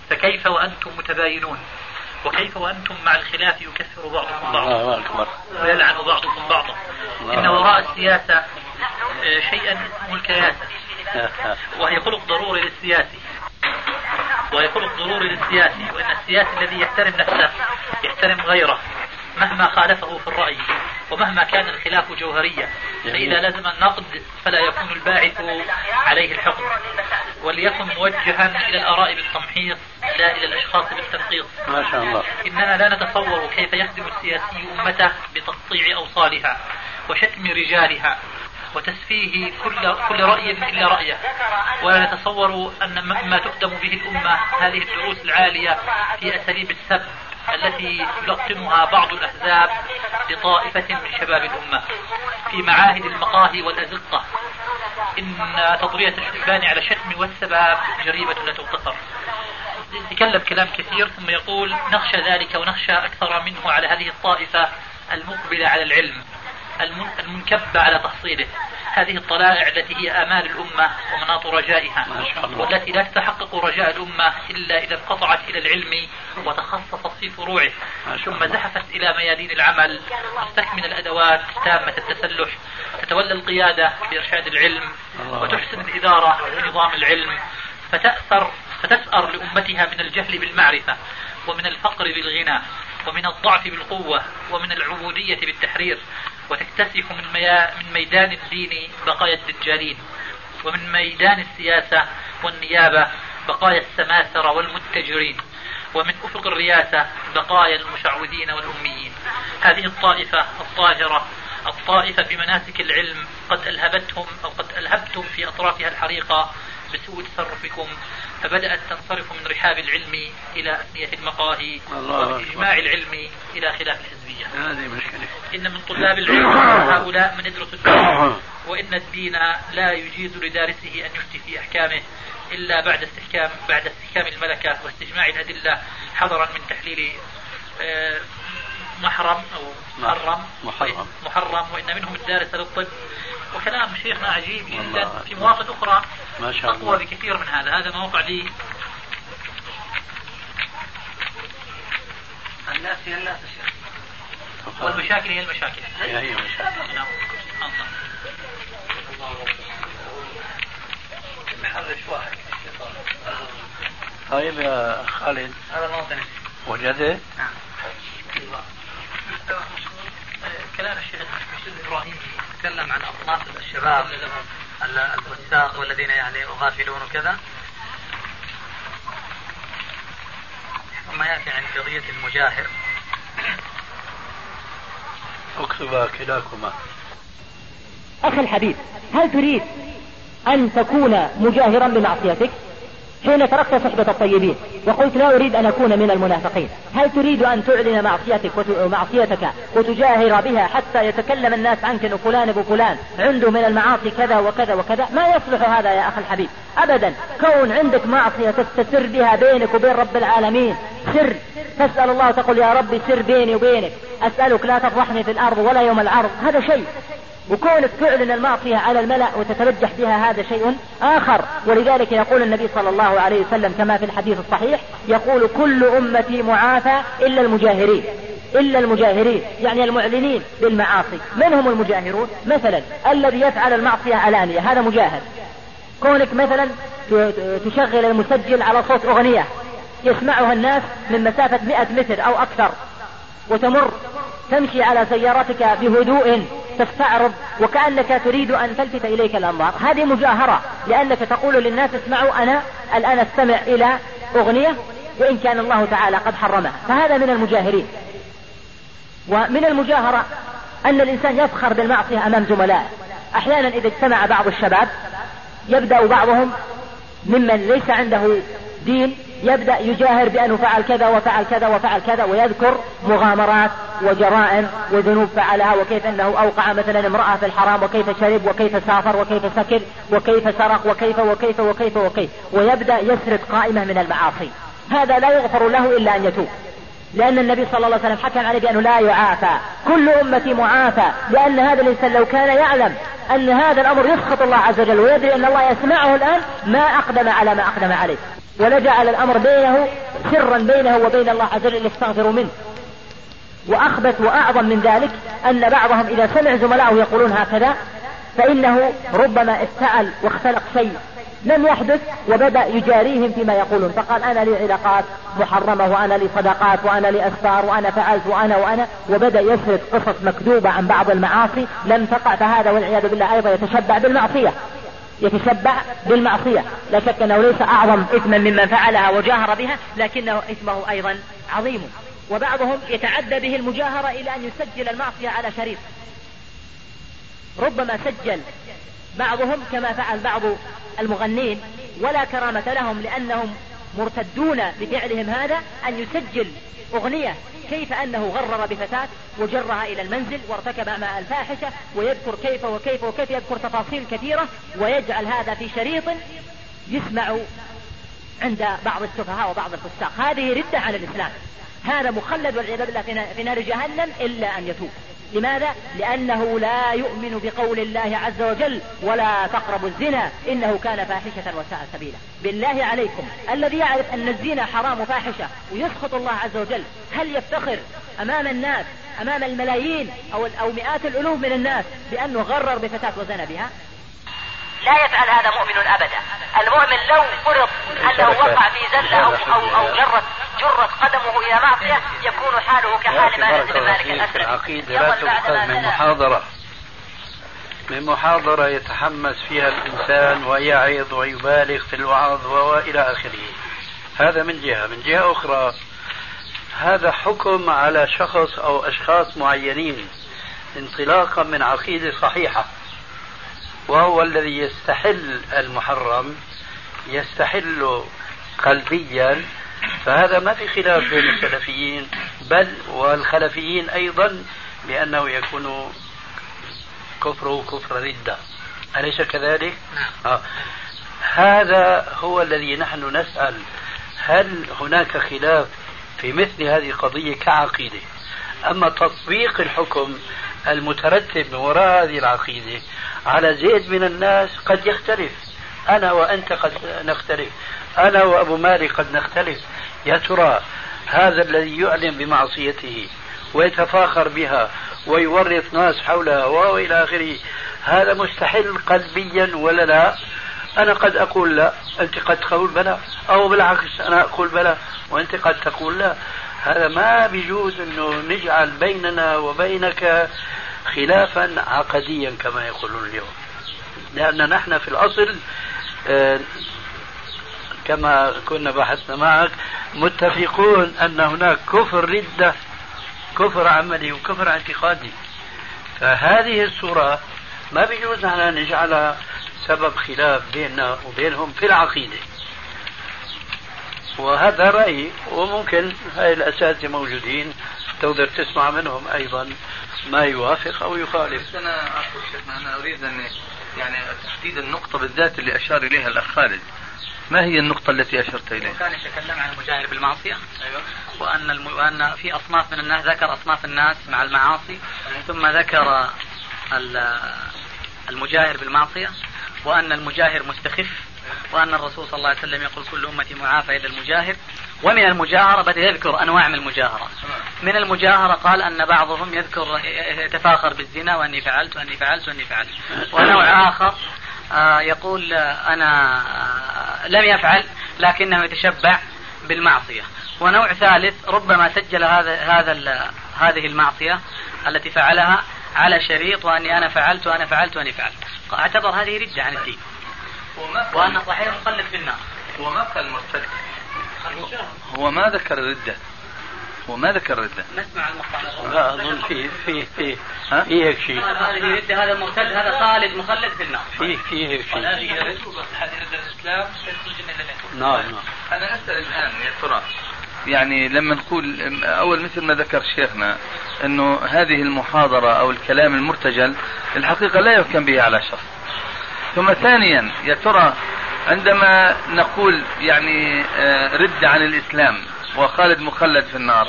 فكيف وأنتم متباينون؟ وكيف وأنتم مع الخلاف يكفر بعضكم بعضا؟ ويلعن بعضكم بعضا. إن وراء السياسة آه، شيئا اسمه الكياسه وهي خلق ضروري للسياسي وهي خلق ضروري للسياسي وإن السياسي الذي يحترم نفسه يحترم غيره مهما خالفه في الرأي ومهما كان الخلاف جوهريا فإذا لزم النقد فلا يكون الباعث عليه الحكم. وليكن موجها إلى الآراء بالتمحيص لا إلى الأشخاص بالتنقيص. ما شاء الله. إننا لا نتصور كيف يخدم السياسي أمته بتقطيع أوصالها وشتم رجالها. وتسفيه كل كل رأي إلا رأيه ولا نتصور أن مما تقدم به الأمة هذه الدروس العالية في أساليب السب التي يلقنها بعض الأحزاب لطائفة من شباب الأمة. في معاهد المقاهي والأزقة. إن تطرية الشبان على شتم والسباب جريمة لا تغتفر يتكلم كلام كثير ثم يقول نخشى ذلك ونخشى أكثر منه على هذه الطائفة المقبلة على العلم. المنكبة على تحصيله. هذه الطلائع التي هي آمال الأمة ومناط رجائها والتي لا تتحقق رجاء الأمة إلا إذا انقطعت إلى العلم وتخصصت في فروعه. ثم زحفت إلى ميادين العمل. مستكمل الأدوات تامة التسلح. تتولى القيادة بإرشاد العلم وتحسن الإدارة بنظام العلم. فتأثر فتسأر لأمتها من الجهل بالمعرفة ومن الفقر بالغنى ومن الضعف بالقوة ومن العبودية بالتحرير. وتكتسح من, من ميدان الدين بقايا الدجالين ومن ميدان السياسة والنيابة بقايا السماسرة والمتجرين ومن أفق الرياسة بقايا المشعوذين والأميين. هذه الطائفة الطاهرة الطائفة بمناسك العلم قد ألهبتهم أو قد ألهبتم في أطرافها الحريقة بسوء تصرفكم فبدأت تنصرف من رحاب العلم إلى أثنية المقاهي وإجماع العلم إلى خلاف الحزبية. هذه مشكلة. إن من طلاب العلم هؤلاء من يدرس الدين وإن الدين لا يجيز لدارسه أن يفتي في أحكامه إلا بعد استحكام بعد استحكام الملكة واستجماع الأدلة حذرا من تحليل آه، محرم أو محرم. محرم. محرم. وإن منهم الدارس للطب وكلام شيخنا عجيب جدا في مواقع أخرى ما شاء الله. أقوى بكثير من هذا. هذا موقع لي. الناس هي الناس والمشاكل هي المشاكل. هي هي مشاكل نعم واحد طيب يا خالد. هذا الموطن وجدت؟ نعم. كلام الشيخ إبراهيم. تكلم عن اصناف الشباب الفساق والذين يعني غافلون وكذا. ثم يأتي عن قضية المجاهر. اكتبا كلاكما أخي الحبيب هل تريد أن تكون مجاهرا بمعصيتك حين تركت صحبة الطيبين وقلت لا أريد أن أكون من المنافقين. هل تريد أن تعلن معصيتك ومعصيتك وتجاهر بها حتى يتكلم الناس عنك أن فلان أبو فلان عنده من المعاصي كذا وكذا وكذا؟ ما يصلح هذا يا أخي الحبيب؟ أبدا. كون عندك معصية تستسر بها بينك وبين رب العالمين. سر. تسأل الله تقول يا ربي سر بيني وبينك. أسألك لا تفضحني في الأرض ولا يوم العرض. هذا شيء. وكونك تعلن المعصية على الملأ وتترجح بها هذا شيء آخر. ولذلك يقول النبي صلى الله عليه وسلم كما في الحديث الصحيح يقول كل أمتي معافى إلا المجاهرين. إلا المجاهرين يعني المعلنين بالمعاصي. من هم المجاهرون؟ مثلا الذي يفعل المعصية علانية هذا مجاهر كونك مثلا تشغل المسجل على صوت أغنية يسمعها الناس من مسافة مئة متر أو أكثر. وتمر تمشي على سيارتك بهدوء تستعرض وكأنك تريد أن تلفت إليك الأنظار. هذه مجاهرة لأنك تقول للناس اسمعوا أنا الآن أستمع إلى أغنية وإن كان الله تعالى قد حرمها. فهذا من المجاهرين. ومن المجاهرة أن الإنسان يفخر بالمعصية أمام زملائه أحيانا إذا اجتمع بعض الشباب يبدأ بعضهم ممن ليس عنده دين يبدأ يجاهر بأنه فعل كذا وفعل كذا وفعل كذا ويذكر مغامرات وجرائم وذنوب فعلها وكيف أنه أوقع مثلا امرأة في الحرام وكيف شرب وكيف سافر وكيف سكر وكيف سرق وكيف وكيف وكيف وكيف ويبدأ يسرد قائمة من المعاصي. هذا لا يغفر له إلا أن يتوب. لأن النبي صلى الله عليه وسلم حكم عليه بأنه لا يعافى. كل أمتي معافى. لأن هذا الإنسان لو كان يعلم أن هذا الأمر يسخط الله عز وجل ويدري أن الله يسمعه الآن ما أقدم على ما أقدم عليه. ولجعل الأمر بينه سرا بينه وبين الله عز وجل يستغفر منه. وأخبث وأعظم من ذلك أن بعضهم إذا سمع زملائه يقولون هكذا فإنه ربما افتعل واختلق شيء لم يحدث وبدأ يجاريهم فيما يقولون. فقال أنا لي علاقات محرمة وأنا لي صداقات وأنا لي أسفار وأنا فعلت وأنا وأنا. وبدأ يسرد قصص مكذوبة عن بعض المعاصي لم تقع. فهذا والعياذ بالله أيضا يتشبع بالمعصية. يتشبع بالمعصية. لا شك أنه ليس أعظم إثما ممن فعلها وجاهر بها لكنه إثمه أيضا عظيم. وبعضهم يتعدى به المجاهرة إلى أن يسجل المعصية على شريط ربما سجل بعضهم كما فعل بعض المغنين ولا كرامة لهم لأنهم مرتدون بفعلهم هذا أن يسجل أغنية كيف أنه غرر بفتاة وجرها إلى المنزل وارتكب مع الفاحشة ويذكر كيف وكيف وكيف يذكر تفاصيل كثيرة ويجعل هذا في شريط يسمع عند بعض السفهاء وبعض الفساق. هذه ردة عن الإسلام. هذا مخلد والعياذ بالله في نار جهنم إلا أن يتوب. لماذا؟ لأنه لا يؤمن بقول الله عز وجل ولا تقربوا الزنا إنه كان فاحشة وساء سبيلا بالله عليكم الذي يعرف أن الزنا حرام فاحشة ويسخط الله عز وجل هل يفتخر أمام الناس أمام الملايين أو, أو مئات الألوف من الناس بأنه غرر بفتاة وزنى بها لا يفعل هذا مؤمن أبدا. المؤمن لو فرض أنه وقع في زلة أو أو أو جرت جرت قدمه إلى معصية يكون حاله كحال ما بن مالك الأسد. العقيدة لا تؤخذ من محاضرة. من محاضرة يتحمس فيها الإنسان ويعظ ويبالغ في الوعظ وإلى آخره. هذا من جهة. من جهة أخرى هذا حكم على شخص أو أشخاص معينين انطلاقا من عقيدة صحيحة. وهو الذي يستحل المحرم يستحل قلبيا فهذا ما في خلاف بين السلفيين بل والخلفيين أيضا بأنه يكون كفره كفر ردة أليس كذلك؟ نعم. آه. هذا هو الذي نحن نسأل هل هناك خلاف في مثل هذه القضية كعقيدة أما تطبيق الحكم المترتب من وراء هذه العقيدة. على زيد من الناس قد يختلف. أنا وأنت قد نختلف. أنا وأبو مالك قد نختلف. يا ترى هذا الذي يعلن بمعصيته ويتفاخر بها ويورط ناس حولها وإلى آخره هذا مستحيل قلبيا ولا لا؟ أنا قد أقول لا. أنت قد تقول بلى. أو بالعكس أنا أقول بلى. وأنت قد تقول لا. هذا ما بيجوز أنه نجعل بيننا وبينك خلافا عقديا كما يقولون اليوم. لأن نحن في الأصل آه، كما كنا بحثنا معك متفقون أن هناك كفر ردة كفر عملي وكفر اعتقادي. فهذه الصورة ما بيجوز أن نجعلها سبب خلاف بيننا وبينهم في العقيدة. وهذا رأيي وممكن هاي الأساتذة موجودين تقدر تسمع منهم أيضا ما يوافق أو يخالف أنا أقول شيخنا أنا أريد أن يعني تحديد النقطة بالذات اللي أشار إليها الأخ خالد ما هي النقطة التي أشرت إليها؟ كان يتكلم عن المجاهر بالمعصية أيوة. وأن الم... وأن في أصناف من الناس ذكر أصناف الناس مع المعاصي ثم ذكر المجاهر بالمعصية وأن المجاهر مستخف وأن الرسول صلى الله عليه وسلم يقول كل أمتي معافى إلا المجاهر ومن المجاهرة بدأ يذكر أنواع من المجاهرة. من المجاهرة قال أن بعضهم يذكر يتفاخر بالزنا وأني فعلت وأني فعلت وأني فعلت. ونوع آخر آه، يقول أنا آه، لم يفعل لكنه يتشبع بالمعصية. ونوع ثالث ربما سجل هذا هذا هذه المعصية التي فعلها على شريط وأني أنا فعلت وأنا فعلت وأني فعلت. أعتبر هذه ردة عن الدين. وأن صحيح مخلد في النار. هو ما قال مرتد هو ما ذكر الردة. هو ما ذكر الردة. نسمع المقطع لا أظن في في في في هيك شيء. هذه ردة هذا مرتد هذا خالد مخلد في النار. في في هيك شيء. هذه ردة هذه ردة الإسلام نعم نعم. أنا أسأل الآن يا ترى يعني لما نقول أول مثل ما ذكر شيخنا أنه هذه المحاضرة أو الكلام المرتجل الحقيقة لا يحكم به على شخص. ثم ثانيا يا ترى عندما نقول يعني آه، رد عن الإسلام وخالد مخلد في النار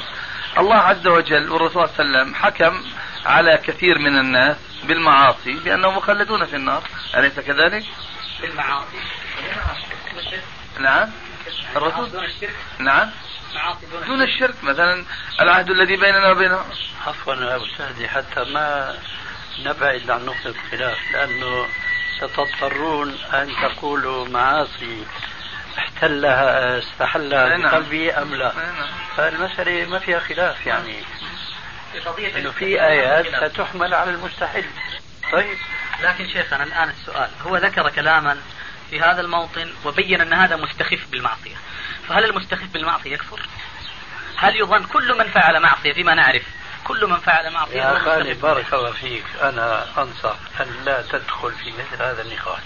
الله عز وجل والرسول صلى الله عليه وسلم حكم على كثير من الناس بالمعاصي بأنهم مخلدون في النار. أليس كذلك؟ بالمعاصي. نعم. الرسول؟ نعم. دون الشرك. مثلا العهد الذي بيننا وبينهم عفوا يا أستاذي حتى ما نبعد عن نقطة الخلاف لأنه ستضطرون أن تقولوا معاصي احتلها استحلها نعم. بقلبي أم لا؟ نعم. فالمسألة ما فيها خلاف يعني. إنه في آيات ستحمل على المستحيل. طيب. لكن شيخنا الآن السؤال. هو ذكر كلاما في هذا الموطن وبين أن هذا مستخف بالمعصية. فهل المستخف بالمعصية يكفر؟ هل يظن كل من فعل معصية فيما نعرف؟ كل من فعل معصية يا خالد بارك الله فيك. أنا أنصح أن لا تدخل في مثل هذا النقاش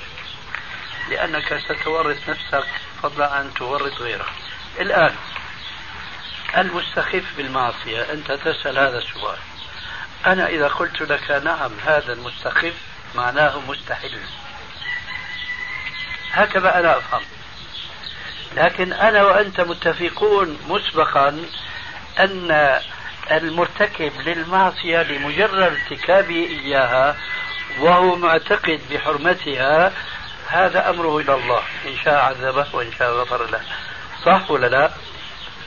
لأنك ستورط نفسك فضلا عن تورط غيرك. الآن المستخف بالمعصية أنت تسأل هذا السؤال. أنا إذا قلت لك نعم هذا المستخف معناه مستحل. هكذا أنا أفهم. لكن أنا وأنت متفقون مسبقا أن المرتكب للمعصية لمجرد ارتكابه إياها وهو معتقد بحرمتها هذا أمره إلى الله إن شاء عذبه وإن شاء غفر له. صح ولا لا؟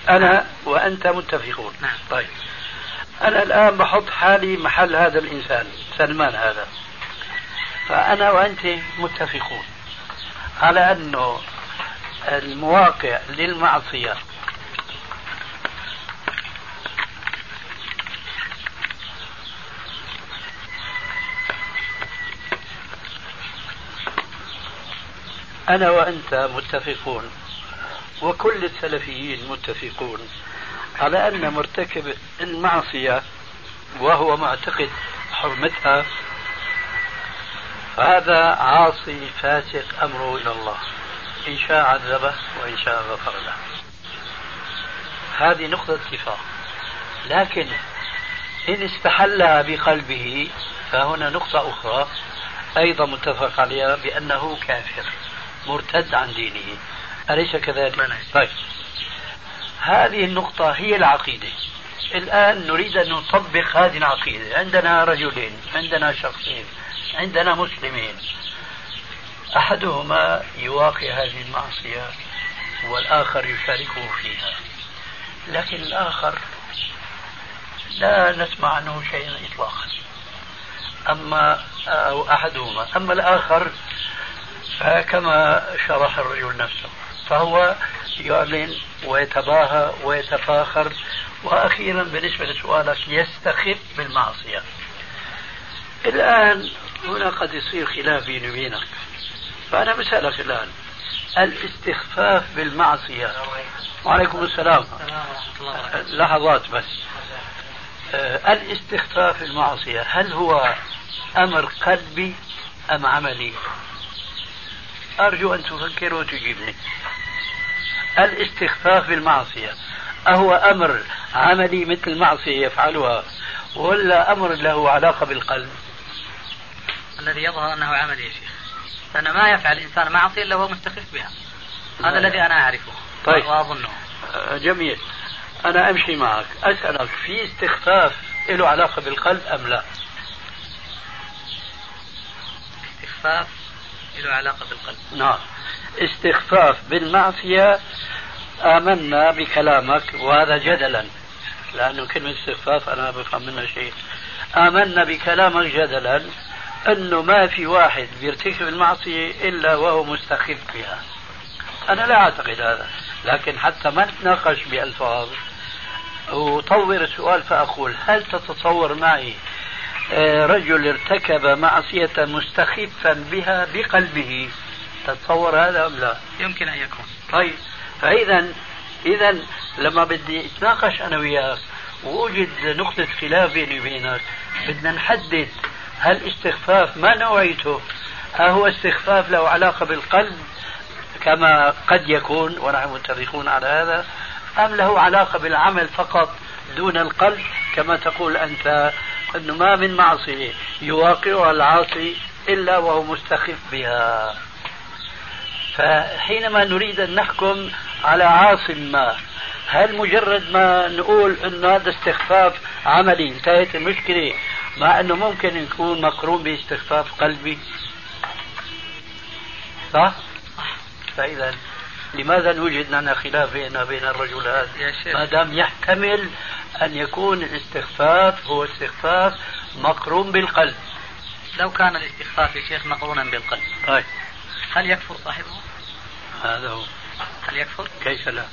أنا وأنت متفقون. نعم. طيب. أنا الآن بحط حالي محل هذا الإنسان سلمان هذا. فأنا وأنت متفقون على أنه المواقع للمعصية أنا وأنت متفقون وكل السلفيين متفقون على أن مرتكب المعصية وهو معتقد حرمتها فهذا عاصي فاسق أمره إلى الله إن شاء عذبه وإن شاء غفر له. هذه نقطة اتفاق. لكن إن استحلها بقلبه فهنا نقطة أخرى أيضا متفق عليها بأنه كافر. مرتد عن دينه. أليس كذلك؟ طيب. هذه النقطة هي العقيدة. الآن نريد أن نطبق هذه العقيدة. عندنا رجلين عندنا شخصين عندنا مسلمين. أحدهما يواقع هذه المعصية والآخر يشاركه فيها. لكن الآخر لا نسمع عنه شيئا إطلاقا. أما أو أحدهما. أما الآخر فكما شرح الرجل نفسه فهو يعلن ويتباهى ويتفاخر وأخيرا بالنسبة لسؤالك يستخف بالمعصية. الآن هنا قد يصير خلاف بيني وبينك فأنا بسألك الآن الاستخفاف بالمعصية. وعليكم السلام. لحظات بس. آه، الاستخفاف بالمعصية هل هو أمر قلبي أم عملي؟ أرجو أن تفكر وتجيبني. الاستخفاف بالمعصية أهو أمر عملي مثل المعصية يفعلها ولا أمر له علاقة بالقلب. الذي يظهر أنه عملي يا شيخ. لأن ما يفعل الإنسان معصية إلا وهو مستخف بها. هذا. الذي أنا أعرفه طيب. وأظنه. آه، جميل. أنا أمشي معك. أسألك في استخفاف له علاقة بالقلب أم لا؟ استخفاف له علاقة بالقلب. نعم. استخفاف بالمعصية آمنا بكلامك وهذا جدلا. لأنه كلمة استخفاف أنا بفهم منها شيء. آمنا بكلامك جدلا أنه ما في واحد بيرتكب المعصية إلا وهو مستخف بها. أنا لا أعتقد هذا لكن حتى ما نتناقش بألفاظ. أطور السؤال فأقول هل تتصور معي رجل ارتكب معصية مستخفا بها بقلبه. تتصور هذا أم لا؟ يمكن أن يكون. طيب. فإذا إذا لما بدي أتناقش أنا وياك ووجد نقطة خلاف بيني وبينك بدنا نحدد هل استخفاف ما نوعيته؟ هل هو استخفاف له علاقة بالقلب كما قد يكون ونحن متفقون على هذا أم له علاقة بالعمل فقط دون القلب كما تقول أنت أنه ما من معصية يواقعها العاصي إلا وهو مستخف بها فحينما نريد أن نحكم على عاص ما هل مجرد ما نقول أنه هذا استخفاف عملي انتهت المشكلة مع أنه ممكن يكون مقرون باستخفاف قلبي صح؟ فإذا لماذا نوجد لنا خلاف بيننا وبين الرجل هذا. ما دام يحتمل أن يكون الاستخفاف هو استخفاف مقرون بالقلب. لو كان الاستخفاف يا شيخ مقرونا بالقلب. طيب. هل يكفر صاحبه؟ هذا هو. هل يكفر؟ كيف لا؟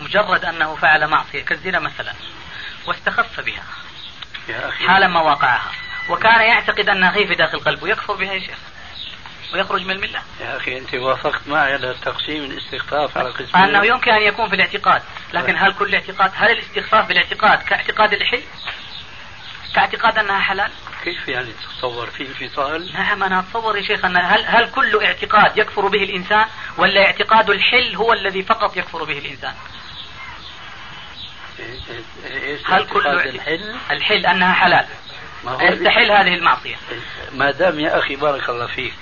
مجرد أنه فعل معصية كالزنا مثلا واستخف بها يا أخي. حالا ما وقعها وكان يعتقد أنها هي في داخل قلبه يكفر بها يا شيخ. ويخرج من الملة. يا أخي أنت وافقت معي على تقسيم الاستخفاف على قسمين. أنه يمكن أن يكون في الاعتقاد لكن هل كل اعتقاد هل الاستخفاف بالاعتقاد كاعتقاد الحل؟ كاعتقاد أنها حلال؟ كيف يعني تتصور؟ في انفصال؟ نعم أنا أتصور يا شيخ أن هل, هل كل اعتقاد يكفر به الإنسان ولا اعتقاد الحل هو الذي فقط يكفر به الإنسان؟ هل كل الحل؟ الحل أنها حلال؟ يستحل هذه المعصية. ما دام يا أخي بارك الله فيك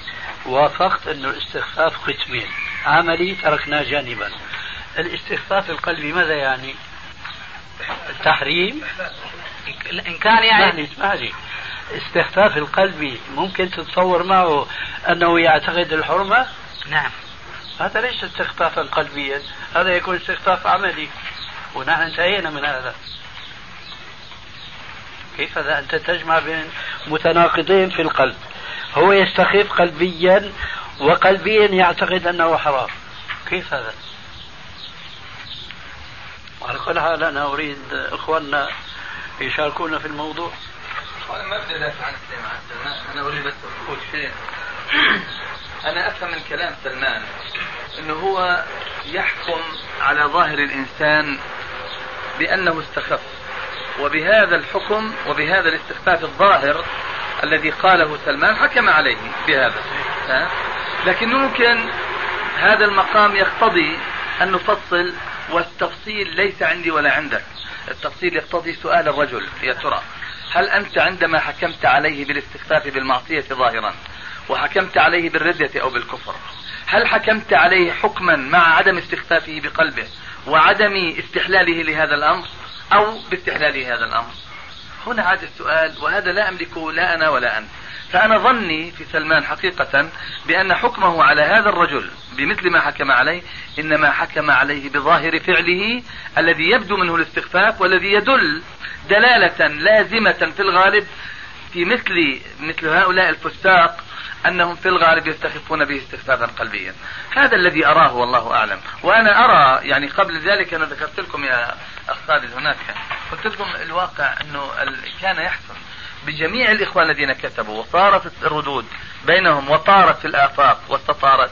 وافقت أن الاستخفاف قسمين. عملي تركناه جانبا. الاستخفاف القلبي ماذا يعني؟ التحريم إن كان يعني اسمعني استخفاف القلبي ممكن تتصور معه أنه يعتقد الحرمة؟ نعم. هذا ليس استخفافا قلبيا هذا يكون استخفاف عملي. ونحن انتهينا من هذا. كيف هذا أنت تجمع بين متناقضين في القلب؟ هو يستخف قلبيا وقلبيا يعتقد أنه حرام. كيف هذا؟ على كل حال أنا أريد إخواننا يشاركونا في الموضوع. أنا ما بدي أدافع عن سليمان أنا أريد بس أقول شيء. أنا أفهم من كلام سلمان أنه هو يحكم على ظاهر الإنسان بأنه استخف وبهذا الحكم وبهذا الاستخفاف الظاهر الذي قاله سلمان حكم عليه بهذا. لكن ممكن هذا المقام يقتضي أن نفصل والتفصيل ليس عندي ولا عندك. التفصيل يقتضي سؤال الرجل يا ترى هل أنت عندما حكمت عليه بالاستخفاف بالمعصية ظاهرا وحكمت عليه بالردة أو بالكفر هل حكمت عليه حكما مع عدم استخفافه بقلبه وعدم استحلاله لهذا الأمر أو باستحلاله هذا الأمر؟ هنا عاد السؤال وهذا لا أملكه لا أنا ولا أنت. فأنا ظني في سلمان حقيقة بأن حكمه على هذا الرجل بمثل ما حكم عليه إنما حكم عليه بظاهر فعله الذي يبدو منه الاستخفاف والذي يدل دلالة لازمة في الغالب في مثل مثل هؤلاء الفساق أنهم في الغالب يستخفون به استخفافا قلبيا. هذا الذي أراه والله أعلم. وأنا أرى يعني قبل ذلك أنا ذكرت لكم يا خالد هناك. قلت لكم الواقع أنه كان يحصل. بجميع الإخوان الذين كتبوا وصارت الردود بينهم وطارت في الآفاق واستطارت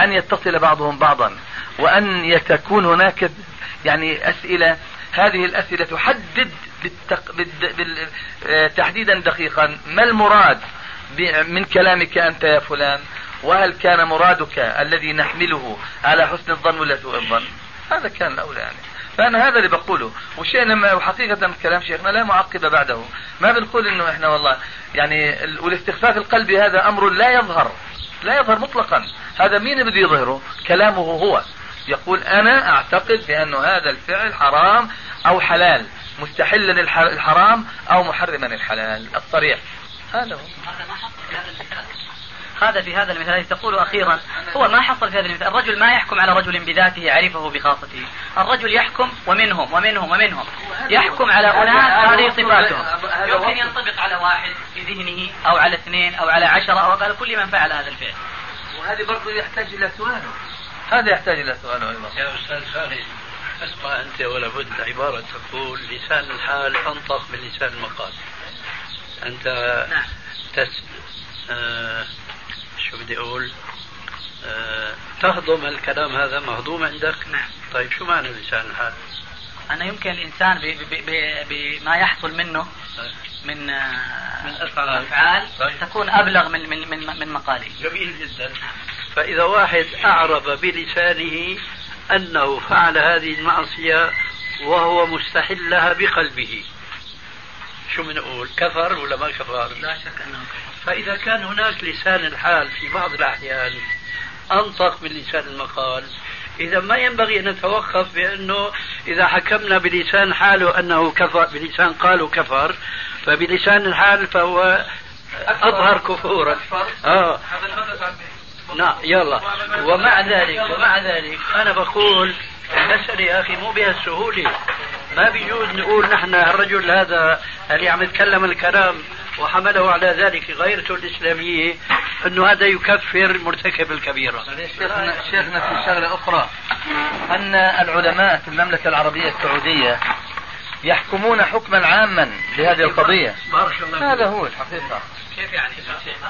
أن يتصل بعضهم بعضا وأن تكون هناك يعني أسئلة. هذه الأسئلة تحدد بالتق... بال... آه، تحديدا دقيقا ما المراد من كلامك أنت يا فلان؟ وهل كان مرادك الذي نحمله على حسن الظن ولا سوء الظن؟ هذا كان الأولى يعني. فأنا هذا اللي بقوله. والشيء لما وحقيقة كلام شيخنا لا معقب بعده. ما بنقول إنه إحنا والله يعني والاستخفاف القلبي هذا أمر لا يظهر. لا يظهر مطلقا. هذا مين بده يظهره؟ كلامه هو. يقول أنا أعتقد بأنه هذا الفعل حرام أو حلال. مستحلا الحرام أو محرما الحلال. الصريح هذا هو. هذا في هذا المثال تقول أخيرا هو ما حصل في هذا المثال. الرجل ما يحكم على رجل بذاته يعرفه بخاصته. الرجل يحكم ومنهم ومنهم ومنهم. يحكم على أناس هذه صفاتهم يمكن ينطبق على واحد في ذهنه أو على اثنين أو على عشرة أو على كل من فعل هذا الفعل. وهذه برضه يحتاج إلى سؤاله. هذا يحتاج إلى سؤاله أيضا. يا أستاذ خالد أسمع أنت ولا بد عبارة تقول لسان الحال أنطق من لسان المقال. أنت نعم. تس... آه شو بدي أقول آه تهضم الكلام هذا مهضوم عندك؟ نعم. طيب شو معنى لسان الحال؟ أنا يمكن الإنسان بما يحصل منه من آه، من أفعال, طيب. تكون أبلغ من من من, من مقاله جميل جدا. فإذا واحد أعرب بلسانه أنه فعل هذه المعصية وهو مستحل لها بقلبه شو بنقول كفر ولا ما كفر؟ لا شك أنه كفر. فإذا كان هناك لسان الحال في بعض الأحيان أنطق من لسان المقال إذا ما ينبغي أن نتوقف بأنه إذا حكمنا بلسان حاله أنه كفر بلسان قالوا كفر فبلسان الحال فهو أظهر كفورا. آه. نعم يلا. ومع ذلك ومع ذلك أنا بقول المسألة يا أخي مو بهالسهولة ما بيجوز نقول نحن الرجل هذا اللي عم يتكلم الكلام وحمله على ذلك غيرته الإسلامية أنه هذا يكفر مرتكب الكبيرة شيخنا, شيخنا في شغلة أخرى. أن العلماء في المملكة العربية السعودية يحكمون حكما عاما لهذه القضية. بارك الله هذا هو الحقيقة. كيف يعني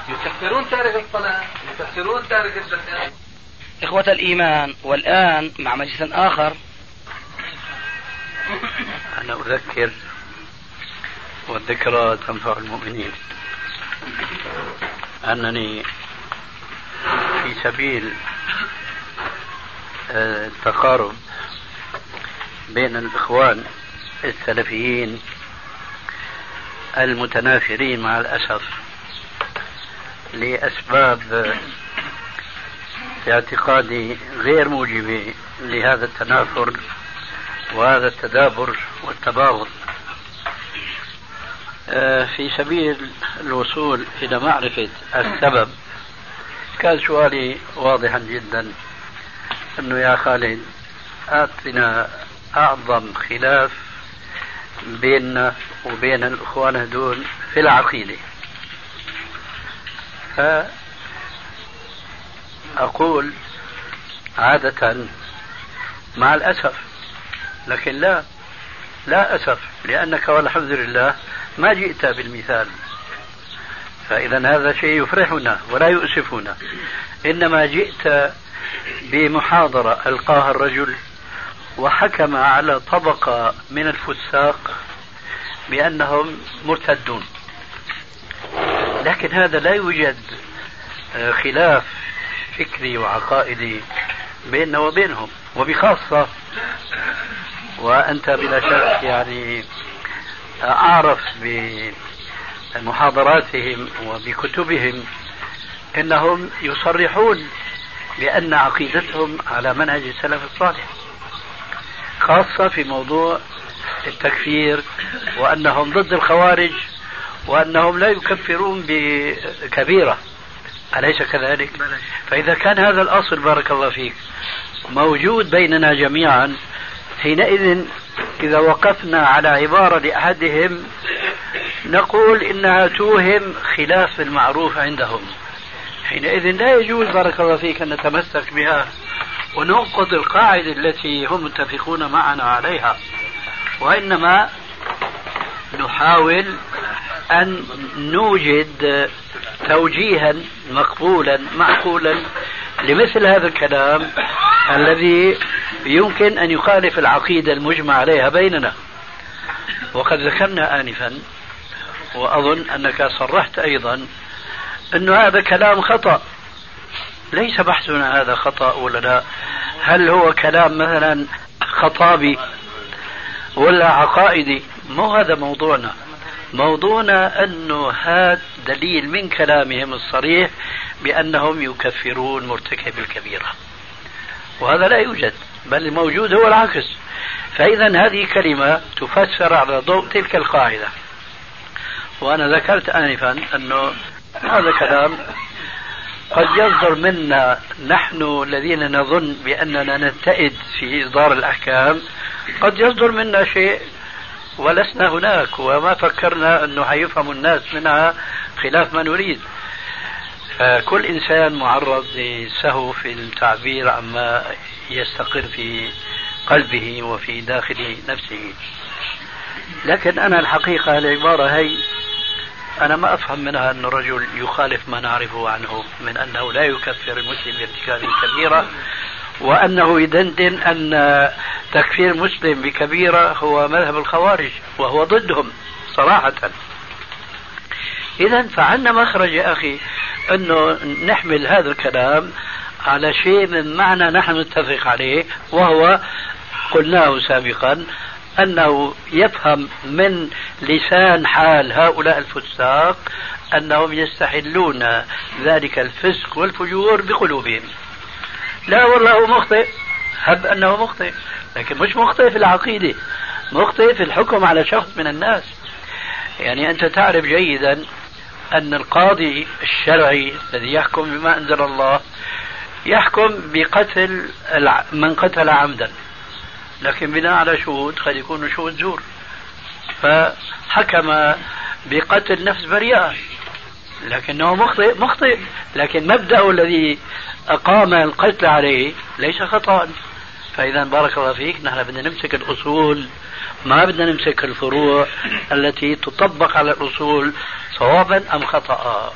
يكفرون تارك الصلاة يكفرون تارك الزكاة إخوة الإيمان والآن مع مجلس آخر. أنا أذكر والذكرى تنفع المؤمنين. أنني في سبيل آه، التقارب بين الإخوان السلفيين المتنافرين مع الأسف لأسباب في اعتقادي غير موجبة لهذا التنافر وهذا التدابر والتباغض. في سبيل الوصول إلى معرفة السبب كان سؤالي واضحا جدا أنه يا خالد أعطنا أعظم خلاف بيننا وبين الإخوان هدول في العقيدة. فأقول عادة مع الأسف لكن لا لا أسف لأنك والحمد لله ما جئت بالمثال. فإذا هذا شيء يفرحنا ولا يؤسفنا. إنما جئت بمحاضرة ألقاها الرجل وحكم على طبقة من الفساق بأنهم مرتدون. لكن هذا لا يوجد آه، خلاف فكري وعقائدي بيننا وبينهم. وبخاصة وأنت بلا شك يعني أعرف بمحاضراتهم وبكتبهم أنهم يصرحون بأن عقيدتهم على منهج السلف الصالح خاصة في موضوع التكفير وأنهم ضد الخوارج وأنهم لا يكفرون بكبيرة أليس كذلك؟ فإذا كان هذا الأصل بارك الله فيك موجود بيننا جميعا حينئذ إذا وقفنا على عبارة لأحدهم نقول إنها توهم خلاف المعروف عندهم. حينئذ لا يجوز بارك الله فيك أن نتمسك بها وننقض القاعدة التي هم متفقون معنا عليها وإنما نحاول أن نوجد توجيها مقبولا معقولا لمثل هذا الكلام الذي يمكن أن يخالف العقيدة المجمع عليها بيننا. وقد ذكرنا آنفا وأظن أنك صرحت أيضا أن هذا كلام خطأ. ليس بحثنا هذا خطأ ولا لا. هل هو كلام مثلا خطابي ولا عقائدي؟ مو هذا موضوعنا. موضوعنا أنه هذا دليل من كلامهم الصريح بأنهم يكفرون مرتكب الكبيرة. وهذا لا يوجد بل الموجود هو العكس. فإذا هذه كلمة تفسر على ضوء تلك القاعدة. وأنا ذكرت آنفا أنه هذا كلام قد يصدر منا نحن الذين نظن بأننا نتئد في إصدار الأحكام قد يصدر منا شيء ولسنا هناك وما فكرنا أنه حيفهم الناس منها خلاف ما نريد. فكل إنسان معرض لسهو في التعبير عما يستقر في قلبه وفي داخل نفسه. لكن أنا الحقيقة العبارة هي أنا ما أفهم منها أن الرجل يخالف ما نعرفه عنه من أنه لا يكفر المسلم بارتكاب كبيرة وأنه يدندن أن تكفير مسلم بكبيرة هو مذهب الخوارج وهو ضدهم صراحة. إذا فعنا مخرج يا أخي أنه نحمل هذا الكلام على شيء من معنى نحن نتفق عليه وهو قلناه سابقا أنه يفهم من لسان حال هؤلاء الفساق أنهم يستحلون ذلك الفسق والفجور بقلوبهم. لا والله هو مخطئ. هب أنه مخطئ. لكن مش مخطئ في العقيدة. مخطئ في الحكم على شخص من الناس. يعني أنت تعرف جيدا أن القاضي الشرعي الذي يحكم بما أنزل الله يحكم بقتل من قتل عمدا. لكن بناء على شهود قد يكون شهود زور. فحكم بقتل نفس بريئة. لكنه مخطئ مخطئ. لكن مبدأه الذي أقام القتل عليه ليس خطأ. فإذا بارك الله فيك نحن بدنا نمسك الأصول. ما بدنا نمسك الفروع التي تطبق على الأصول صوابا أم خطأ.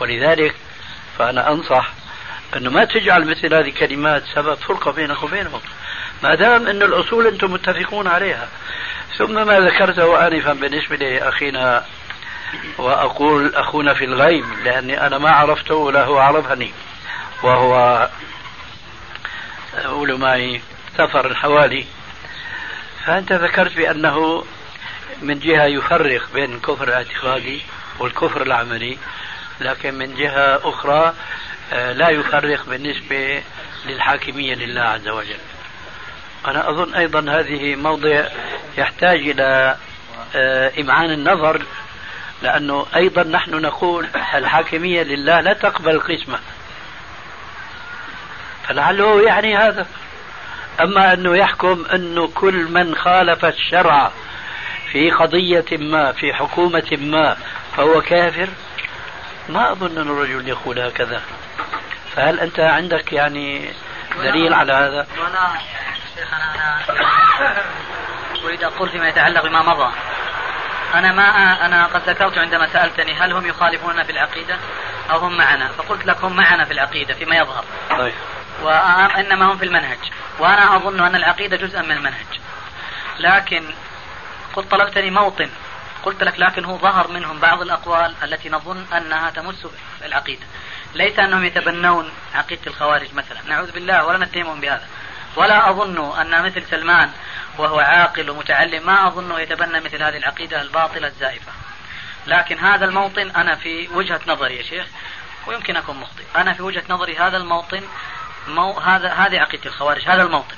ولذلك فأنا أنصح أنه ما تجعل مثل هذه الكلمات سبب فرقة بينك وبينهم. ما دام أن الأصول أنتم متفقون عليها. ثم ما ذكرته آنفا بالنسبة لأخينا وأقول أخونا في الغيب لأني أنا ما عرفته ولا هو عرفني. وهو قولوا معي سفر حوالي. ف فأنت ذكرت بأنه من جهة يفرق بين الكفر الاعتقادي والكفر العملي لكن من جهة أخرى آه، لا يفرق بالنسبة للحاكمية لله عز وجل. أنا أظن أيضا هذه موضع يحتاج إلى آه، إمعان النظر لأنه أيضا نحن نقول الحاكمية لله لا تقبل القسمة فلعله يعني هذا. أما أنه يحكم أنه كل من خالف الشرع في قضية ما في حكومة ما فهو كافر ما أظن أن الرجل يقول هكذا. فهل أنت عندك يعني دليل على هذا؟ ولا شيخ أنا أريد أقول فيما يتعلق بما مضى. أنا ما أنا قد ذكرت عندما سألتني هل هم يخالفوننا في العقيدة أو هم معنا. فقلت لك هم معنا في العقيدة فيما يظهر. طيب. وإنما هم في المنهج. وأنا أظن أن العقيدة جزءا من المنهج. لكن قلت طلبتني موطن. قلت لك لكن هو ظهر منهم بعض الأقوال التي نظن أنها تمس العقيدة. ليس أنهم يتبنون عقيدة الخوارج مثلا. نعوذ بالله ولا نتهمهم بهذا. ولا أظن أن مثل سلمان وهو عاقل ومتعلم ما أظنه يتبنى مثل هذه العقيدة الباطلة الزائفة. لكن هذا الموطن أنا في وجهة نظري يا شيخ ويمكن أكون مخطئ. أنا في وجهة نظري هذا الموطن مو هذا هذه عقيدة الخوارج هذا الموطن.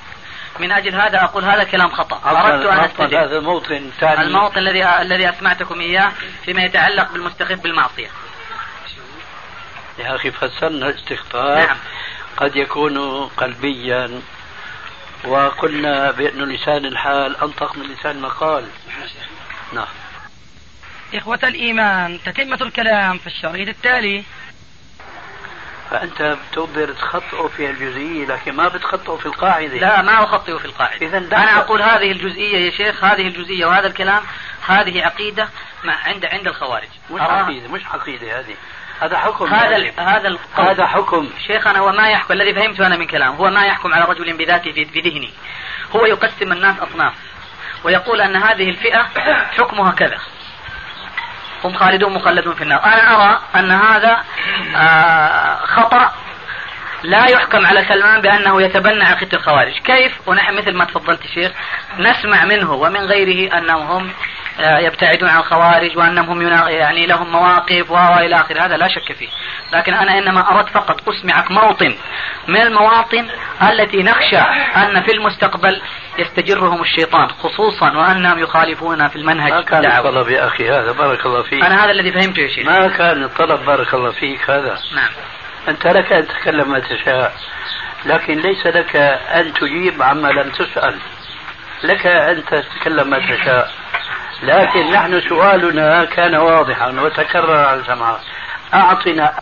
من أجل هذا أقول هذا كلام خطأ. أردت أن استدل هذا الموطن ثاني. الموطن الذي الذي أسمعتكم إياه فيما يتعلق بالمستخف بالمعصية. يا أخي فسرنا الاستخفاف نعم. قد يكون قلبيا وقلنا بأن لسان الحال أنطق من لسان المقال نعم. إخوة الإيمان تتمة الكلام في الشريط التالي. فأنت بتقدر تخطئه في الجزئية لكن ما بتخطئه في القاعدة. لا ما أخطئه في القاعدة. إذا أنا أقول هذه الجزئية يا شيخ هذه الجزئية وهذا الكلام هذه عقيدة مع عند عند الخوارج. مش عقيدة مش عقيدة هذه. هذا حكم هذا هذا القول هذا حكم. شيخنا هو ما يحكم الذي فهمته أنا من كلام. هو ما يحكم على رجل بذاته في ذهنه هو يقسم الناس أصناف. ويقول أن هذه الفئة حكمها كذا. هم خالدون مخلدون في النار. أنا أرى أن هذا آه خطأ. لا يحكم على سلمان بأنه يتبنى عقيده الخوارج. كيف؟ ونحن مثل ما تفضلت شيخ نسمع منه ومن غيره أنهم هم يبتعدون عن الخوارج وأنهم هم يعني لهم مواقف وإلى آخره. هذا لا شك فيه. لكن أنا إنما اردت فقط أسمعك موطن من المواطن التي نخشى أن في المستقبل يستجرهم الشيطان خصوصا وأنهم يخالفون في المنهج ما كان الطلب يا أخي هذا؟ بارك الله فيك. أنا هذا الذي فهمته يا شيخ. ما كان الطلب بارك الله فيك هذا؟ نعم. أنت لك أن تتكلم ما تشاء لكن ليس لك أن تجيب عما لم تسأل. لك أن تتكلم ما تشاء. لكن نحن سؤالنا كان واضحا وتكرر على الجماعة. أعطنا